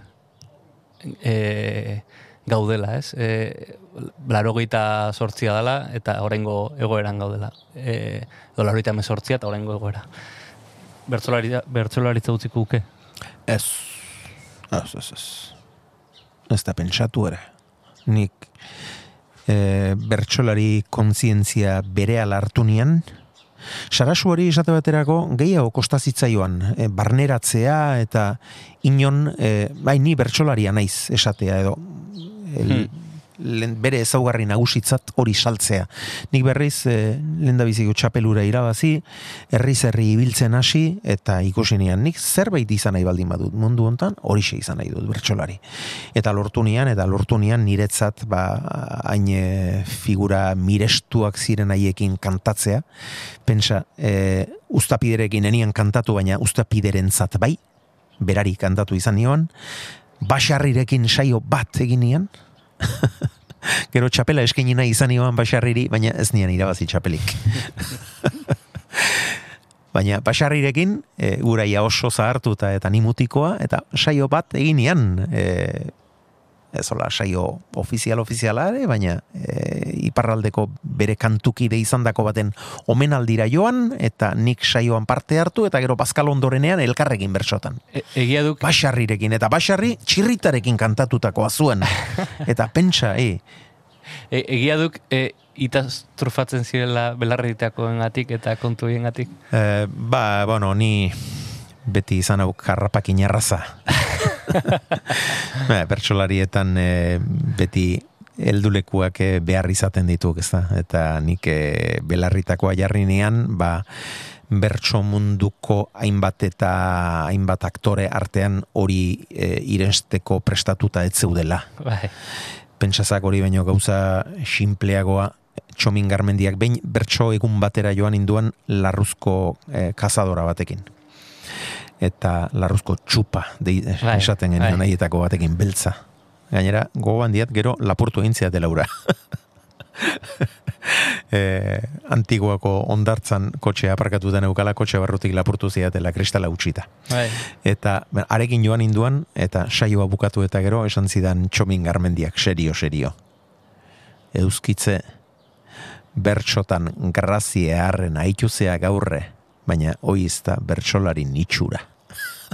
eh, gaudela, ez? Eh, 89 dela eta oraingo egoeran gaudela. Eh, 89 eta oraingo egoera. Bertsolaritza bertsolaritza utziko uke. Ez. Ez, ez, ez. Ez da pentsatu ere. Nik e, bertsolari kontzientzia bere alartu nian, Sarasu hori esate baterako gehiago kostazitzaioan e, barneratzea eta inon, e, bai ni bertsolaria naiz esatea edo el, hmm bere ezaugarri nagusitzat hori saltzea. Nik berriz e, eh, lenda biziko txapelura irabazi, herriz herri ibiltzen hasi eta ikusi nian nik zerbait izan nahi baldin badut mundu hontan hori izan nahi dut bertsolari. Eta lortu nian, eta lortu nian niretzat ba, hain eh, figura mirestuak ziren haiekin kantatzea. Pensa, e, ustapiderekin enian kantatu, baina ustapideren zat bai, berari kantatu izan nion, basarrirekin saio bat egin nian, Gero txapela eskaini izan iban basarriri, baina ez nian irabazi txapelik. baina basarrirekin, e, guraia oso zahartuta eta nimutikoa, eta saio bat egin nian, e, ez hola, saio ofizial ofizialare, baina e, iparraldeko bere kantukide izan dako baten omenaldira joan, eta nik saioan parte hartu, eta gero bazkal ondorenean elkarrekin bersotan. E, egia duk... Basarrirekin, eta basarri txirritarekin kantatutakoa zuen. eta pentsa, e, e, egia duk, e, itaz trufatzen zirela belarritako engatik eta kontu engatik? E, ba, bueno, ni beti izan hau karrapakin erraza. ba, pertsolarietan e, beti eldulekuak e, behar izaten dituk, ez da? Eta nik e, belarritakoa jarrinean, ba, bertso munduko hainbat eta hainbat aktore artean hori e, iresteko prestatuta ez zeudela. Bai. Pentsazak hori baino gauza simpleagoa txomin garmendiak behin bertso egun batera joan induan larruzko e, kazadora batekin eta larruzko txupa de, bai, esaten genuen bai. nahietako batekin beltza. Gainera, gogoan diat, gero lapurtu egin ziate laura. e, antiguako ondartzan kotxe aparkatu den eukala kotxe barrutik lapurtu ziatela kristala utxita. Bai. Eta arekin joan induan, eta saioa bukatu eta gero, esan zidan txomin garmendiak, serio, serio. Euskitze, bertxotan grazie harren aituzea gaurre, baina oizta bertsolari nitxura.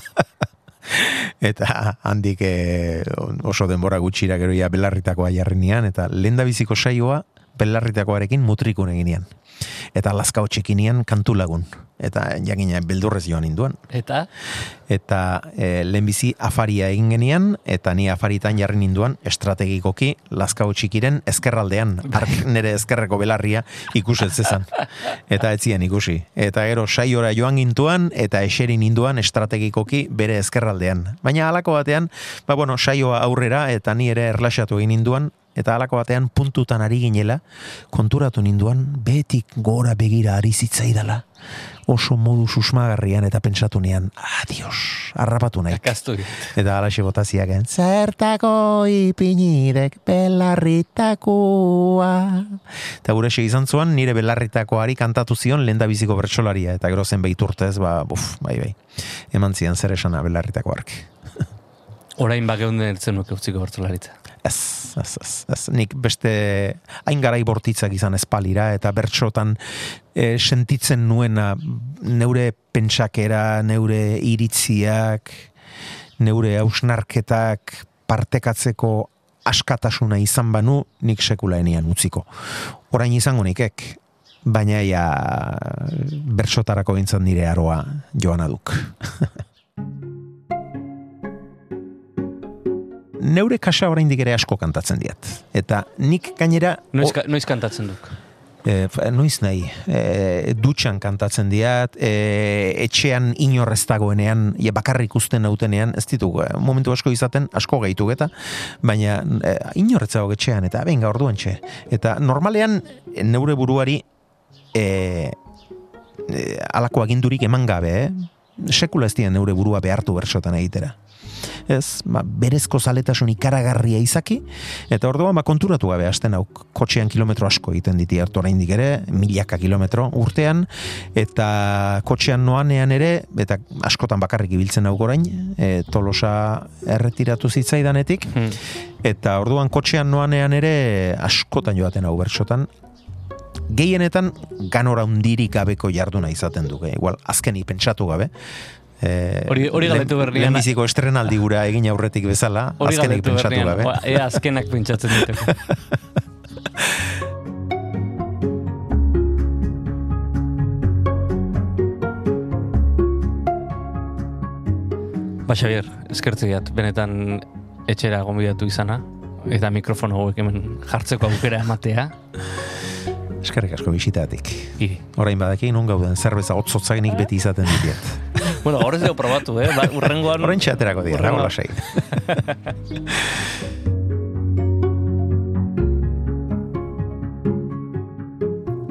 eta handik e, oso denbora gutxira gero ja belarritakoa jarri eta lenda biziko saioa belarritakoarekin mutrikun eginean. Eta lazkao txekinian kantu lagun. Eta jakina beldurrez joan induan. Eta? Eta e, lehenbizi afaria egin genian, eta ni afaritan jarri ninduan estrategikoki lazkao txikiren ezkerraldean. Ark nere ezkerreko belarria ikuset zezan. Eta etzien ikusi. Eta gero saiora joan gintuan, eta eserin ninduan estrategikoki bere ezkerraldean. Baina halako batean, ba bueno, saioa aurrera, eta ni ere erlaxatu egin ninduan, eta halako batean puntutan ari ginela, konturatu ninduan, betik gora begira ari zitzaidala, oso modu susmagarrian eta pentsatu nian, adios, harrapatu nahi. Eta alaxe botaziak, zertako ipinirek belarritakoa. Eta gure izan zuan, nire belarritakoari kantatu zion lenda biziko bertsolaria, eta gero zen urtez, ba, buf, bai, bai. Eman zian zer esana belarritakoark. Orain bageunden ertzen nuke utziko bertsolaritza. Ez, ez, ez, ez. Nik beste hain garai bortitzak izan espalira eta bertsotan e, sentitzen nuena neure pentsakera, neure iritziak, neure hausnarketak partekatzeko askatasuna izan banu nik sekulaenian utziko. Orain izango nikek, baina ja bertsotarako bintzan nire aroa joan aduk. neure kasa oraindik ere asko kantatzen diat. Eta nik gainera... Noiz, noiz kantatzen duk? E, noiz nahi, e, dutxan kantatzen diat, e, etxean inorrez dagoenean, e, bakarrik usten nautenean, ez ditu, e, momentu asko izaten, asko gehitu eta, baina e, inorrez dago etxean, eta benga orduan txe. Eta normalean, neure buruari, e, e, alako agindurik eman gabe, eh? sekula ez dian neure burua behartu bersotan egitera ez, ba, berezko zaletasun ikaragarria izaki, eta orduan ba, konturatu gabe hasten hau kotxean kilometro asko egiten diti hartu oraindik ere, milaka kilometro urtean, eta kotxean noanean ere, eta askotan bakarrik ibiltzen hau gorain, e, tolosa erretiratu zitzaidanetik, hmm. eta orduan kotxean noanean ere askotan joaten hau bertsotan, gehienetan ganora undirik gabeko jarduna izaten duke. Igual, azkeni pentsatu gabe. Eh, hori hori galetu berrian. Lehenbiziko estrenaldibura egin aurretik bezala, azkenik pentsatu gabe. Ea azkenak pentsatzen dituko. Ba, Xavier, eskertzegiat, benetan etxera gombidatu izana, eta mikrofono hauek hemen jartzeko aukera ematea. Eskerrik asko bisitatik. Iri. Orain badaki, non gauden, zerbeza otzotzainik beti izaten ditiet. Bueno, horrez dugu probatu, eh? Ba, urrengoan... Horren txaterako dira, urrengo lasai.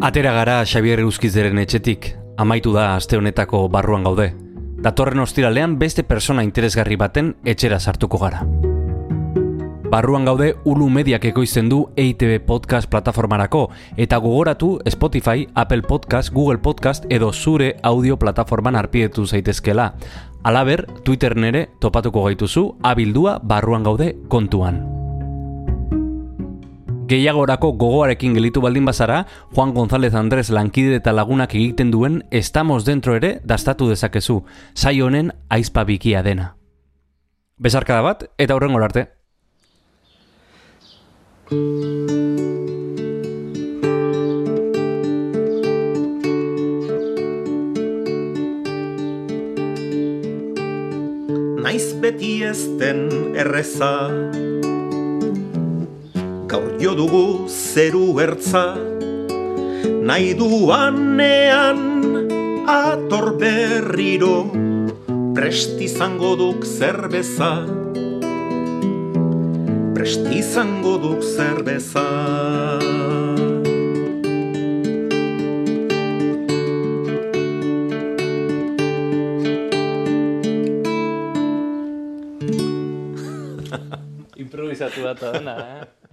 Atera gara Xabier Euskizeren etxetik, amaitu da aste honetako barruan gaude. Datorren ostiralean beste persona interesgarri baten etxera sartuko gara. Barruan gaude Ulu Mediak ekoizten du EITB Podcast plataformarako eta gogoratu Spotify, Apple Podcast, Google Podcast edo zure audio plataforman arpietu zaitezkela. Alaber, Twitter nere topatuko gaituzu abildua barruan gaude kontuan. Gehiagorako gogoarekin gelitu baldin bazara, Juan González Andrés lankide eta lagunak egiten duen estamos dentro ere dastatu dezakezu, saio honen aizpa bikia dena. Besarkada bat eta horren arte. Naiz beti ezten erreza. Gaur jo dugu zeru ertza. Nahi duanean ator berriro Prestizango duk zerbeza prest izango duk zerbeza. Improvisatu da, eh?